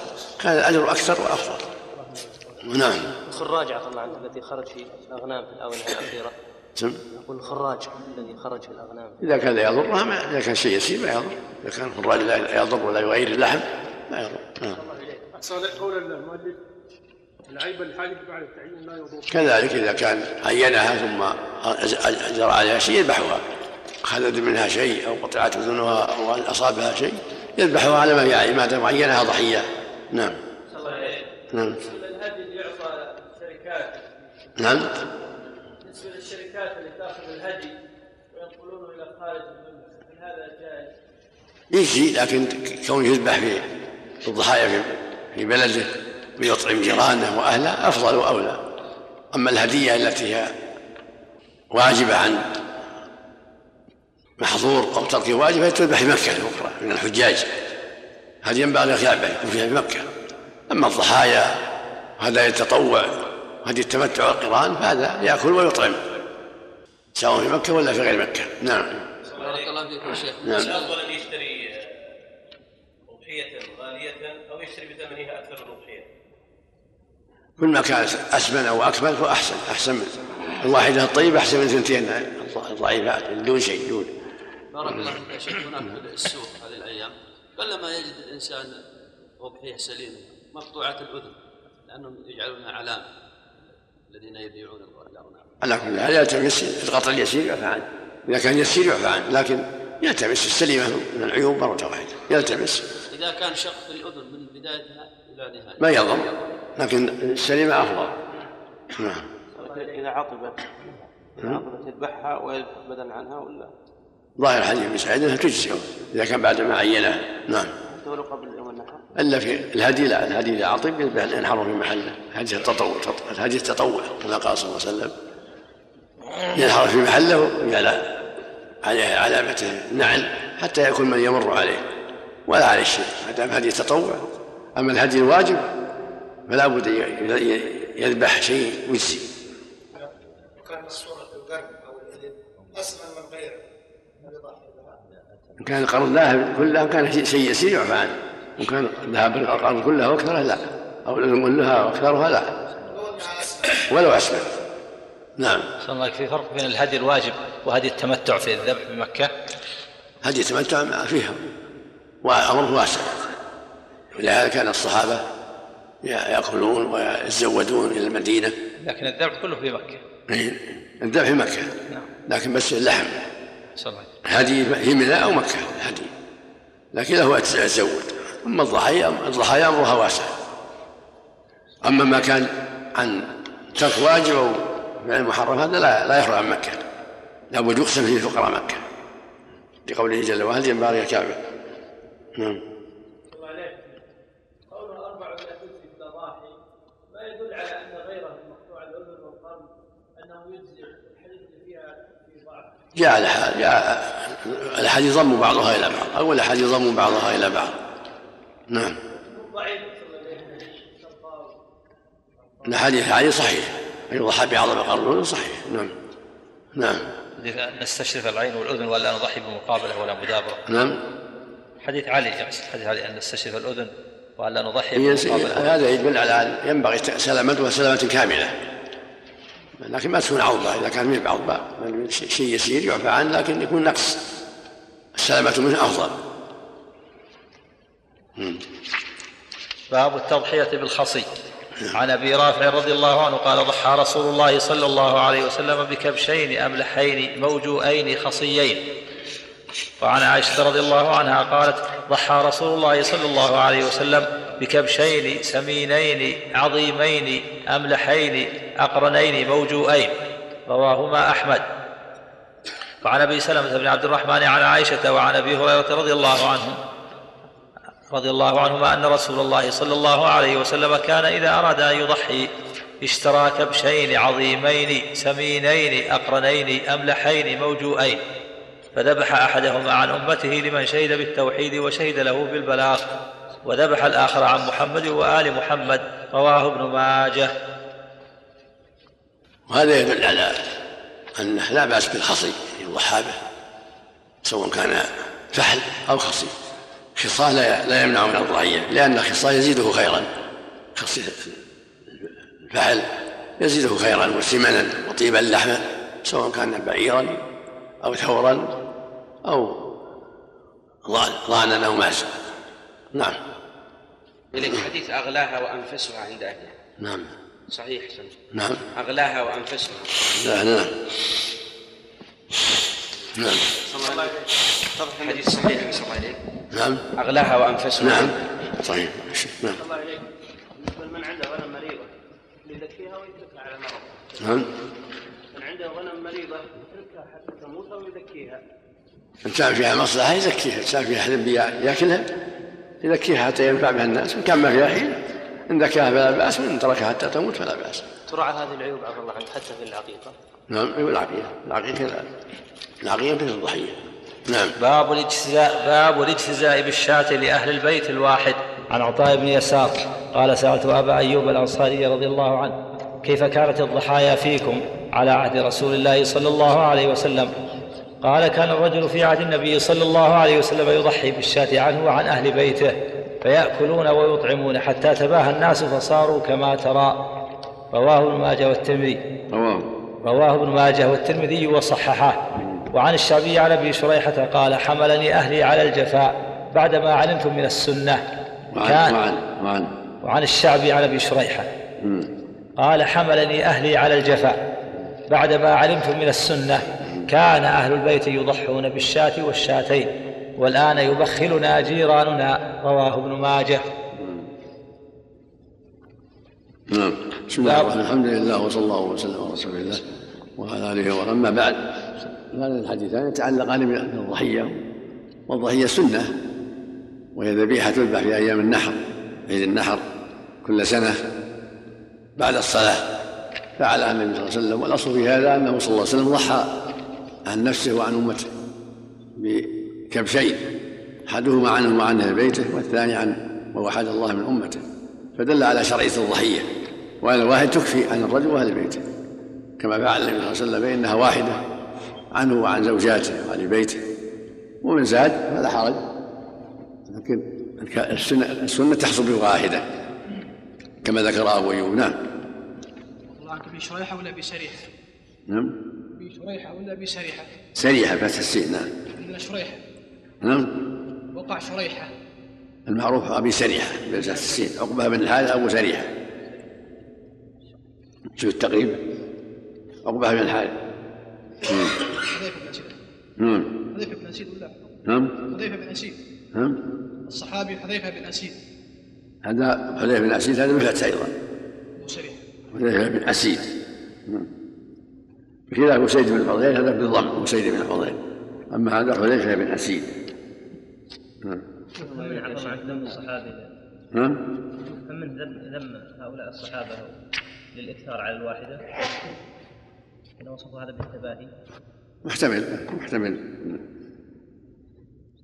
كان الأجر أكثر وأفضل. نعم. الخراج عفى الله عنك الذي خرج في الأغنام في الاونه الاخيره سم يقول الخراج الذي خرج في الأغنام. إذا كان لا يضرها ما إذا كان شيء يسير ما يضر. إذا كان الخراج لا يضر ولا يغير اللحم ما يضر. نعم. قول المؤلف العيب الحالف بعد التعيين لا يضر. كذلك إذا كان عينها ثم جرى عليها شيء يذبحها. خلد منها شيء أو قطعت أذنها أو أصابها شيء يذبحها على ما هي ما دام عينها ضحية. نعم. نعم. نعم. بالنسبة للشركات اللي تاخذ الهدي وينقلونه إلى خارج هذا جائز؟ لكن كونه يذبح في الضحايا في بلده ويطعم جيرانه وأهله أفضل وأولى. أما الهدية التي هي واجبة عن محظور أو ترك واجب فتذبح في مكة الأخرى من الحجاج. هذه ينبغي أن يكون فيها في مكة؟ أما الضحايا هذا يتطوع هدي التمتع والقرآن فهذا يأكل ويطعم. سواء في مكة ولا في غير مكة. نعم. بارك الله فيكم شيخ. نعم. الافضل أن يشتري أضحية غالية أو يشتري بثمنها أكثر من أضحية. كل ما كانت أسمن أو أكمل فاحسن أحسن من الواحدة الطيبة أحسن من اثنتين الضعيفات دون شيء دون. بارك الله فيك يا شيخ هناك في السوق هذه الأيام. قلما يجد الإنسان اضحيه سليمه مقطوعة الأذن لأنهم يجعلونها علامه الذين يبيعون على كل حال يلتمس القطع اليسير يعفى عنه إذا كان يسير يعفى عنه لكن يلتمس السليمه من العيوب مره واحدة يلتمس. إذا كان شق في الأذن من بدايتها إلى نهايتها ما يضر لكن السليمه أفضل. نعم. إذا عطبت إذا عطبت يذبحها ويذبح بدلا عنها ولا؟ ظاهر حديث ابن سعيد أنها تجزئ إذا كان بعد ما عينها نعم. إلا في الهدي لا الهدي اذا عطب ينحر في محله. هدي التطوع الهدي التطوع كما قال صلى الله عليه وسلم. ينحر في محله ويجعل عليه علامة النعل حتى يكون من يمر عليه ولا عليه شيء. ما دام هدي التطوع. أما الهدي الواجب فلا بد يذبح شيء ويجزي وكان الصورة في القرن أو الابل من غيره إن كان القرض ذاهب كلها كان شيء يسير يعفى عنه وإن كان ذهب القرض كلها واكثرها لا. أو كلها وأكثرها لا. ولو أسمع نعم. صلى الله في فرق بين الهدي الواجب وهدي التمتع في الذبح بمكة هدي التمتع فيها. وأمره واسع. ولهذا كان الصحابة يأكلون ويتزودون إلى المدينة. لكن الذبح كله في مكة. إيه، الذبح في مكة. نعم. لكن بس اللحم. صلى الله هدي في منى أو مكة هدي. لكن له تزود أما الضحايا الضحايا أمرها واسع. أما ما كان عن ترك واجب أو فعل محرم هذا لا لا يخرج عن مكة. لابد يقسم فيه فقراء مكة. لقوله جل وعلا جنبار يا كعبه نعم. يدل على أن غيره المقطوع الاذن والقرن أنه يجزئ جاء الأحاديث ضم بعضها إلى بعض. أو الأحاديث ضم بعضها إلى بعض. نعم. الحديث صحيح. أن يضحى بعظم قرن صحيح. نعم. نعم. نستشرف العين والأذن ولا نضحي بمقابلة ولا مدابرة. نعم. حديث علي حديث علي أن نستشرف الأذن وألا نضحي بمقابلة. هذا يدل على أن ينبغي سلامتها سلامة كاملة. لكن ما تكون عوضة إذا كان من بعض شيء يسير يعفى عنه لكن يكون نقص. السلامة منه أفضل. باب التضحية بالخصي. عن أبي رافع رضي الله عنه قال ضحى رسول الله صلى الله عليه وسلم بكبشين أملحين موجوئين خصيين وعن عائشة رضي الله عنها قالت ضحى رسول الله صلى الله عليه وسلم بكبشين سمينين عظيمين أملحين أقرنين موجوئين. رواهما أحمد. وعن أبي سلمة بن عبد الرحمن عن عائشة وعن أبي هريرة رضي الله عنهم رضي الله عنهما أن رسول الله صلى الله عليه وسلم كان إذا أراد أن يضحي اشترى كبشين عظيمين سمينين أقرنين أملحين موجوئين. فذبح أحدهما عن أمته لمن شهد بالتوحيد وشهد له بالبلاغ وذبح الآخر عن محمد وآل محمد رواه ابن ماجه. وهذا يدل على أنه لا بأس بالخصي يضحى به سواء كان فحل أو خصي. خصال لا يمنع من الضحية لأن الخصال يزيده خيرا. الفحل يزيده خيرا وسمنا وطيبا لحما سواء كان بعيرا أو ثورا أو ضانا أو ماسا نعم. إليك. حديث أغلاها وأنفسها عند أهلها. نعم. صحيح نعم. أغلاها وأنفسها. لا نعم. نعم حديث صحيح صلى الله عليه نعم. أغلاها وأنفسها. نعم. صحيح. نعم. الله عليك بالنسبة من عنده غنم مريضة يزكيها ويتركها على مرض. نعم. من عنده غنم مريضة يتركها حتى تموت أو يزكيها إن كان فيها مصلحة يزكيها إن كان فيها حلم ياكلها يزكيها حتى ينفع بها الناس إن كان ما فيها حيل إن ذكاها فلا بأس وإن تركها حتى تموت فلا بأس. تراعى هذه العيوب عفى الله عنك حتى في العقيقة. نعم العقيقة. العقيقة لا. العقيقة مثل الضحية. نعم. باب الاجتزاء باب الاجتزاء بالشاة لأهل البيت الواحد. عن عطاء بن يسار قال سألت أبا أيوب الأنصاري رضي الله عنه كيف كانت الضحايا فيكم على عهد رسول الله صلى الله عليه وسلم؟ قال كان الرجل في عهد النبي صلى الله عليه وسلم يضحي بالشاة عنه وعن أهل بيته فيأكلون ويطعمون حتى تباهى الناس فصاروا كما ترى. رواه ابن ماجه والترمذي. رواه. رواه ابن ماجه والترمذي وصححه. وعن الشعبي عن أبي شريحة قال حملني أهلي على الجفاء بعدما علمت من السنة. كان وعن وعن وعن الشعبي عن أبي شريحة. قال حملني أهلي على الجفاء بعدما علمت من السنة. كان أهل البيت يضحون بالشاة والشاتين والآن يبخلنا جيراننا رواه ابن ماجه. نعم. بسم الله الرحمن الحمد لله وصلى الله وسلم على رسول الله وعلى آله واما بعد هذان الحديثان يتعلقان بالضحية والضحية سنة وهي ذبيحة تذبح في أيام النحر عيد النحر كل سنة بعد الصلاة. فعلها النبي صلى الله عليه وسلم والأصل في هذا أنه صلى الله عليه وسلم ضحى. عن نفسه وعن أمته بكبشين أحدهما عنه وعن أهل بيته والثاني عن ووحد الله من أمته. فدل على شرعية الضحية. وأن الواحد تكفي عن الرجل وأهل بيته. كما فعل النبي صلى الله عليه وسلم فإنها واحدة عنه وعن زوجاته وعن بيته. ومن زاد فلا حرج. لكن السنة السنة تحصل بواحدة كما ذكر أبو ايوب نعم الله عنك بشريحه ولا بسريحه؟ نعم. بشريحه ولا بسريحه؟ سريحه فتح السين نعم. عندنا شريحة. نعم. وقع شريحة. المعروف أبي سريحه بفتح السين عقبة بن الحارث أبو سريحه شوف التقريب؟ عقبة بن الحارث. حذيفة بن اسيد نعم. حذيفة بن اسيد ولا؟ نعم. حذيفة بن اسيد نعم. الصحابي حذيفة بن اسيد هذا حذيفة بن اسيد هذا بالفتح أيضا. ابو سريح حذيفة بن اسيد نعم. بخلاف اسيد بن الفضيل هذا بالضم اسيد بن الفضيل أما هذا حذيفه بن اسيد نعم. من نعم. كم من ذم ذم هؤلاء الصحابة للإكثار على الواحدة؟ إن وصفوا هذا بالتباهي محتمل محتمل.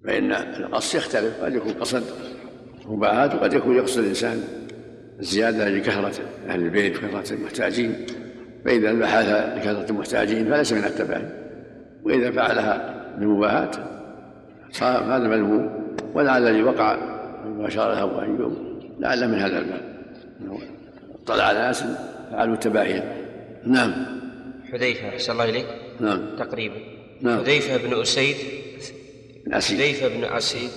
فإن القصد يختلف قد يكون قصد مباهات وقد يكون يقصد الإنسان الزيادة لكثرة أهل البيت وكثرة المحتاجين. فإذا بحث لكثرة المحتاجين فليس من التبعي وإذا فعلها بمباهاة صار هذا مذموم ولعل الذي وقع مباشرة أبو أيوب لعل من هذا الباب. طلع على ناس فعلوا التباهي. نعم. حذيفة أحسن الله إليك. نعم. تقريبا. نعم. حذيفة بن أسيد بن أسيد. حذيفة بن أسيد.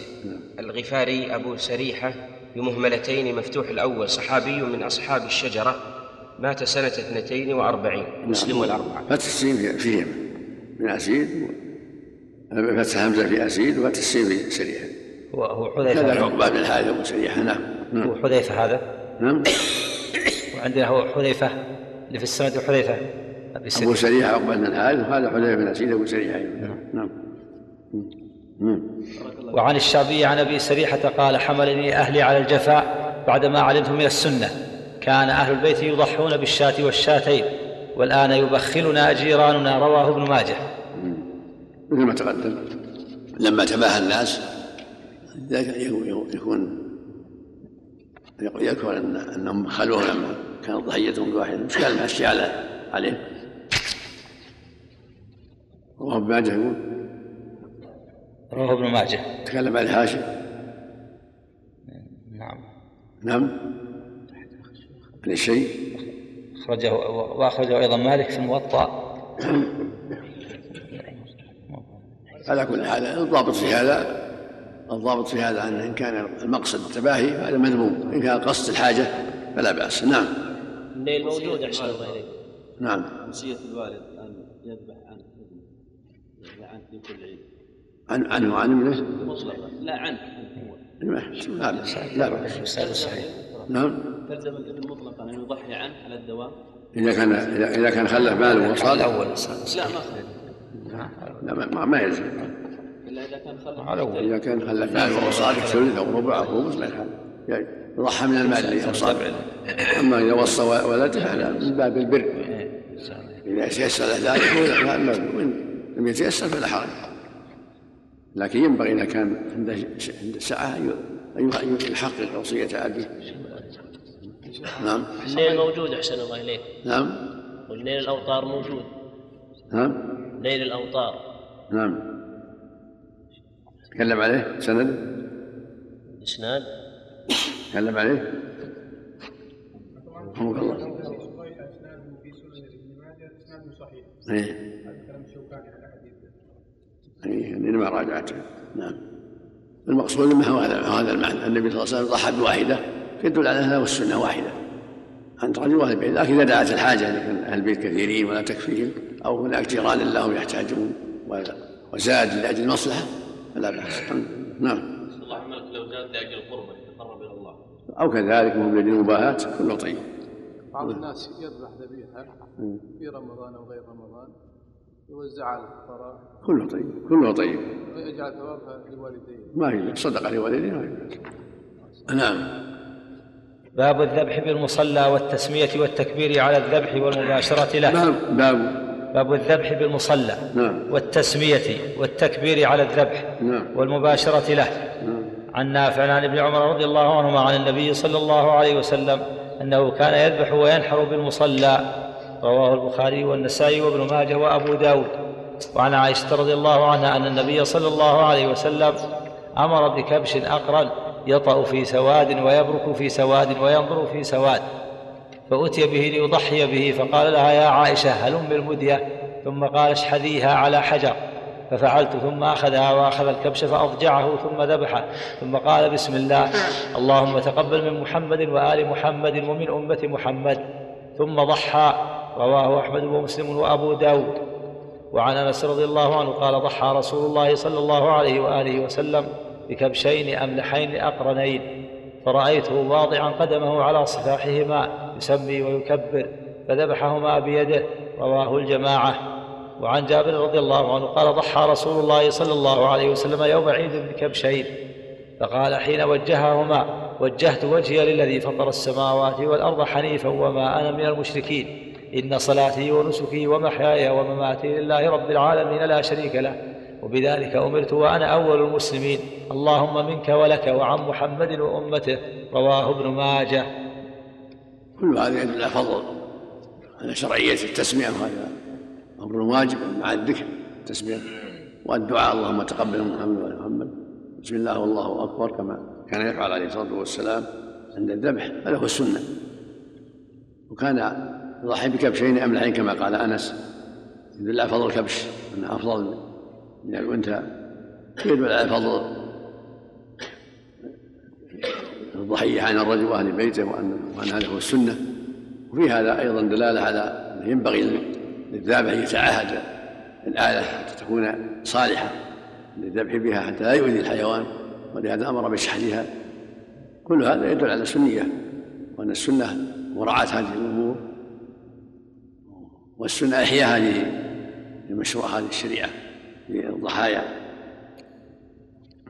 الغفاري أبو سريحة بمهملتين مفتوح الأول صحابي من أصحاب الشجرة. مات سنة اثنتين وأربعين مسلم والأربعة. فتح السين فيهم من أسيد فتح همزة في أسيد وفتح السين في سريحة هو حذيفة. هذا عقبة بن الحارث أبو سريحة نعم. نعم. هو حذيفة هذا؟ نعم. وعندنا هو حذيفة. اللي في السند حذيفة. أبي أبو سريحة عقبة بن الحارث وهذا حذيفة بن أسيد أبو سريحة نعم. نعم. وعن الشعبي عن أبي سريحة قال حملني أهلي على الجفاء بعدما علمت من السنة. كان أهل البيت يضحون بالشاة والشاتين والآن يبخلنا جيراننا رواه ابن ماجه. مثل ما تقدم. لما تباهى الناس يكون يذكر ان أنهم خلوه لما كانت ضحيتهم واحدة مش كان المشي على عليه رواه ابن ماجه يقول. رواه ابن ماجه. تكلم عن هاشم نعم. نعم. عن الشيء أخرجه وأخرجه أيضا مالك في الموطأ. على كل حال الضابط في هذا الضابط في هذا أن إن كان المقصد التباهي فهذا مذموم إن كان قصد الحاجة فلا بأس. نعم. الليل موجود أحسن الله إليك. نعم. وصية الوالد أن يذبح عن ابنه يذبح عنه في كل عيد. عن عنه عن ابنه؟ مطلقا لا عنه لا بأس لا بأس. نعم. الابن مطلقا أن يضحي عنه على الدوام إذا كان إذا كان خلف ماله وصال الأول لا ما خلف لا ما, ما يلزم. إلا إذا كان خلف على أول إذا كان خلف ماله وصال ثلث أو ربع أو خمس لا يحل يعني يضحى من المال الذي أوصى أما إذا وصى ولده فهذا من باب البر. إذا تيسر له ذلك وإن لم يتيسر فلا حرج. لكن ينبغي إذا كان عنده عنده سعة أن يحقق وصية أبيه. نعم. الليل موجود أحسن الله إليك. نعم. والليل الأوطار موجود. نعم. ليل الأوطار نعم. تكلم عليه؟ سند؟ إسناد؟ تكلم عليه؟ رحمك الله. إيه. إيه انما راجعته نعم. المقصود إنه هذا هذا المعنى. النبي صلى الله عليه وسلم ضحى بواحدة. يدل على هذا والسنة واحدة. أن رجل واحد البيت لكن إذا دعت الحاجة اذا كان أهل البيت كثيرين ولا تكفيهم. أو هناك جيران لهم يحتاجون وزاد لأجل المصلحة فلا بأس. نعم. اللهم لك لو زاد لأجل القربة يتقرب إلى الله. أو كذلك وهم لاجل المباهاه كله طيب. بعض الناس يذبح ذبيحة في رمضان أو غير رمضان يوزع على الفقراء كله طيب كله طيب. ويجعل ثوابها لوالديه. ما هي صدقة لوالديه؟ ما هي. نعم. باب الذبح بالمصلى والتسمية والتكبير على الذبح والمباشرة له. باب باب. باب الذبح بالمصلى نعم. والتسمية والتكبير على الذبح نعم. والمباشرة له. نعم. عن نافع عن ابن عمر رضي الله عنهما عن النبي صلى الله عليه وسلم أنه كان يذبح وينحر بالمصلى. رواه البخاري والنسائي وابن ماجه وأبو داود. وعن عائشة رضي الله عنها أن النبي صلى الله عليه وسلم أمر بكبش أقرن. يطأ في سواد ويبرك في سواد وينظر في سواد. فأتي به ليضحي به. فقال لها يا عائشة هلم بالمدية. ثم قال اشحذيها على حجر. ففعلت ثم أخذها وأخذ الكبش فأضجعه ثم ذبحه. ثم قال بسم الله اللهم تقبل من محمد وآل محمد ومن أمة محمد. ثم ضحى. رواه أحمد ومسلم وأبو داود. وعن أنس رضي الله عنه قال ضحى رسول الله صلى الله عليه وآله وسلم. بكبشين أملحين أقرنين فرأيته واضعا قدمه على صفاحهما يسمي ويكبر فذبحهما بيده. رواه الجماعة. وعن جابر رضي الله عنه قال ضحى رسول الله صلى الله عليه وسلم يوم عيد بكبشين فقال حين وجههما وجهت وجهي للذي فطر السماوات والأرض حنيفا وما أنا من المشركين. إن صلاتي ونسكي ومحياي ومماتي لله رب العالمين لا شريك له. وبذلك أمرت وأنا أول المسلمين. اللهم منك ولك وعن محمد وأمته رواه ابن ماجه. كل هذا يدل على فضل. على شرعية التسمية وهذا أمر واجب مع الذكر التسمية. والدعاء اللهم تقبل محمد وعلى محمد. بسم الله والله أكبر كما كان يفعل عليه الصلاة والسلام عند الذبح. هذا هو السنة. وكان يضحي بكبشين أملحين كما قال أنس. يدل على فضل الكبش أنه أفضل من الأنثى يدل على فضل الضحية عن الرجل وأهل بيته وأن, وأن هذا هو السنة. وفي هذا أيضا دلالة على أنه ينبغي للذابح أن يتعاهد الآلة حتى تكون صالحة للذبح بها حتى لا يؤذي الحيوان. ولهذا أمر بشحنها كل هذا يدل على السنية وأن السنة مراعاة هذه الأمور والسنة إحياء هذه المشروع هذه الشريعة. للضحايا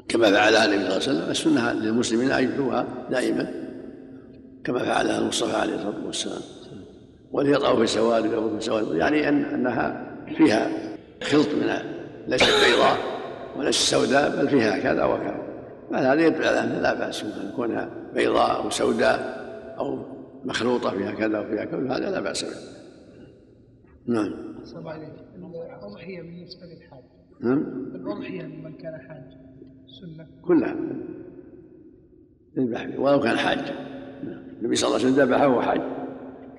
كما فعلها النبي صلى الله عليه وسلم. السنة للمسلمين أن يدعوها دائما كما فعلها المصطفى عليه الصلاة والسلام. وليطعوا في السواد ويقفوا في السواد يعني أن أنها فيها خلط من ليست بيضاء وليست سوداء بل فيها كذا وكذا. هذا يدل على أن لا بأس أن كونها بيضاء أو سوداء أو مخلوطة فيها كذا وفيها كذا. هذا لا بأس به. نعم. الأضحية بالنسبة للحاج نعم؟ الأضحية لمن كان حاج سنة. كلها. يذبح ولو كان حاج. النبي صلى الله عليه وسلم ذبحه وهو حاج.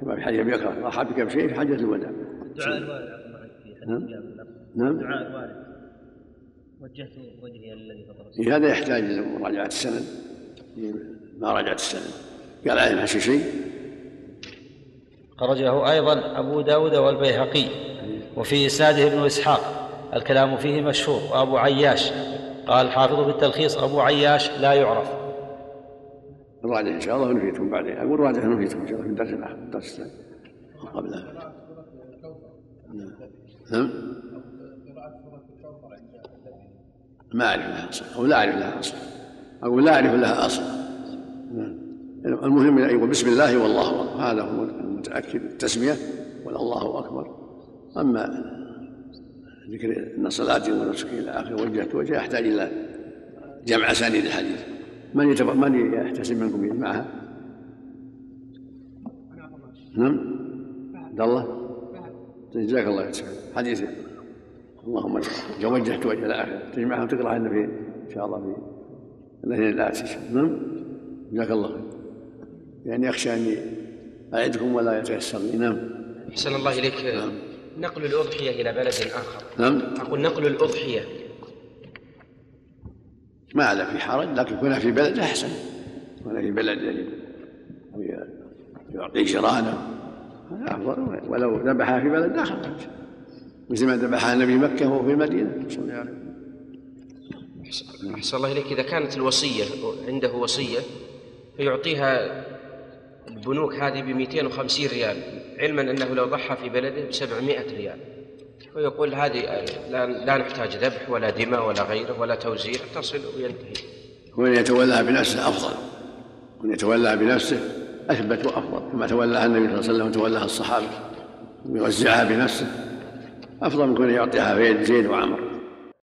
كما في حديث أبي بكر ضحى بكبشين في حجة الوداع. الدعاء الوارد في حديث نعم. نعم؟ الدعاء الوارد. وجهت وجهي الذي فطر في هذا يحتاج إلى مراجعة السند. ما راجعت السند. قال عليه الحشي شيء. خرجه أيضا أبو داود والبيهقي وفي إسناده ابن إسحاق. الكلام فيه مشهور. وأبو عياش قال الحافظ في التلخيص أبو عياش لا يعرف. الراجع إن شاء الله ونفيتكم بعدين. أقول راجع ونفيتكم إن شاء الله في الدرس الآخر. الدرس الثاني قبلها نعم. ما أعرف لها أصل. أو لا أعرف لها أصل. أقول لا أعرف لها أصل. نعم. المهم ان يقول بسم الله والله أكبر. هذا هو المتأكد. التسمية. والله أكبر. أما ذكر ان صلاتي ونسكي إلى اخره وجهت وجهه يحتاج إلى جمع أسانيد الحديث. من يتب... من يحتسب منكم يجمعها؟ نعم. عبد الله. جزاك الله خير. حديث. اللهم وجهت وجه إلى اخره تجمعها وتقرأها في إن شاء الله في الأثنين الآتي. نعم. جزاك الله خير. يعني يخشى اني اعدكم ولا يتيسر لي. نعم. أحسن الله إليك. نعم. نقل الأضحية إلى بلد آخر. نعم. أقول نقل الأضحية. ما على في حرج لكن كونها في بلد أحسن. كونها في بلد يعني يعطي جيرانه هذا أفضل. ولو ذبحها في بلد آخر. مثل ما ذبحها النبي مكة وهو في المدينة. صلى الله عليه وسلم. أحسن الله إليك. إذا كانت الوصية عنده وصية فيعطيها البنوك هذه ب 250 ريال. علما أنه لو ضحى في بلده ب 700 ريال. ويقول هذه لا, لا نحتاج ذبح ولا دماء ولا غيره ولا توزيع تصل وينتهي. ومن يتولاها بنفسه أفضل. من يتولاها بنفسه أثبت وافضل كما تولاها النبي صلى الله عليه وسلم وتولاها الصحابة. ويوزعها بنفسه. أفضل من كون يعطيها زيد وعمر.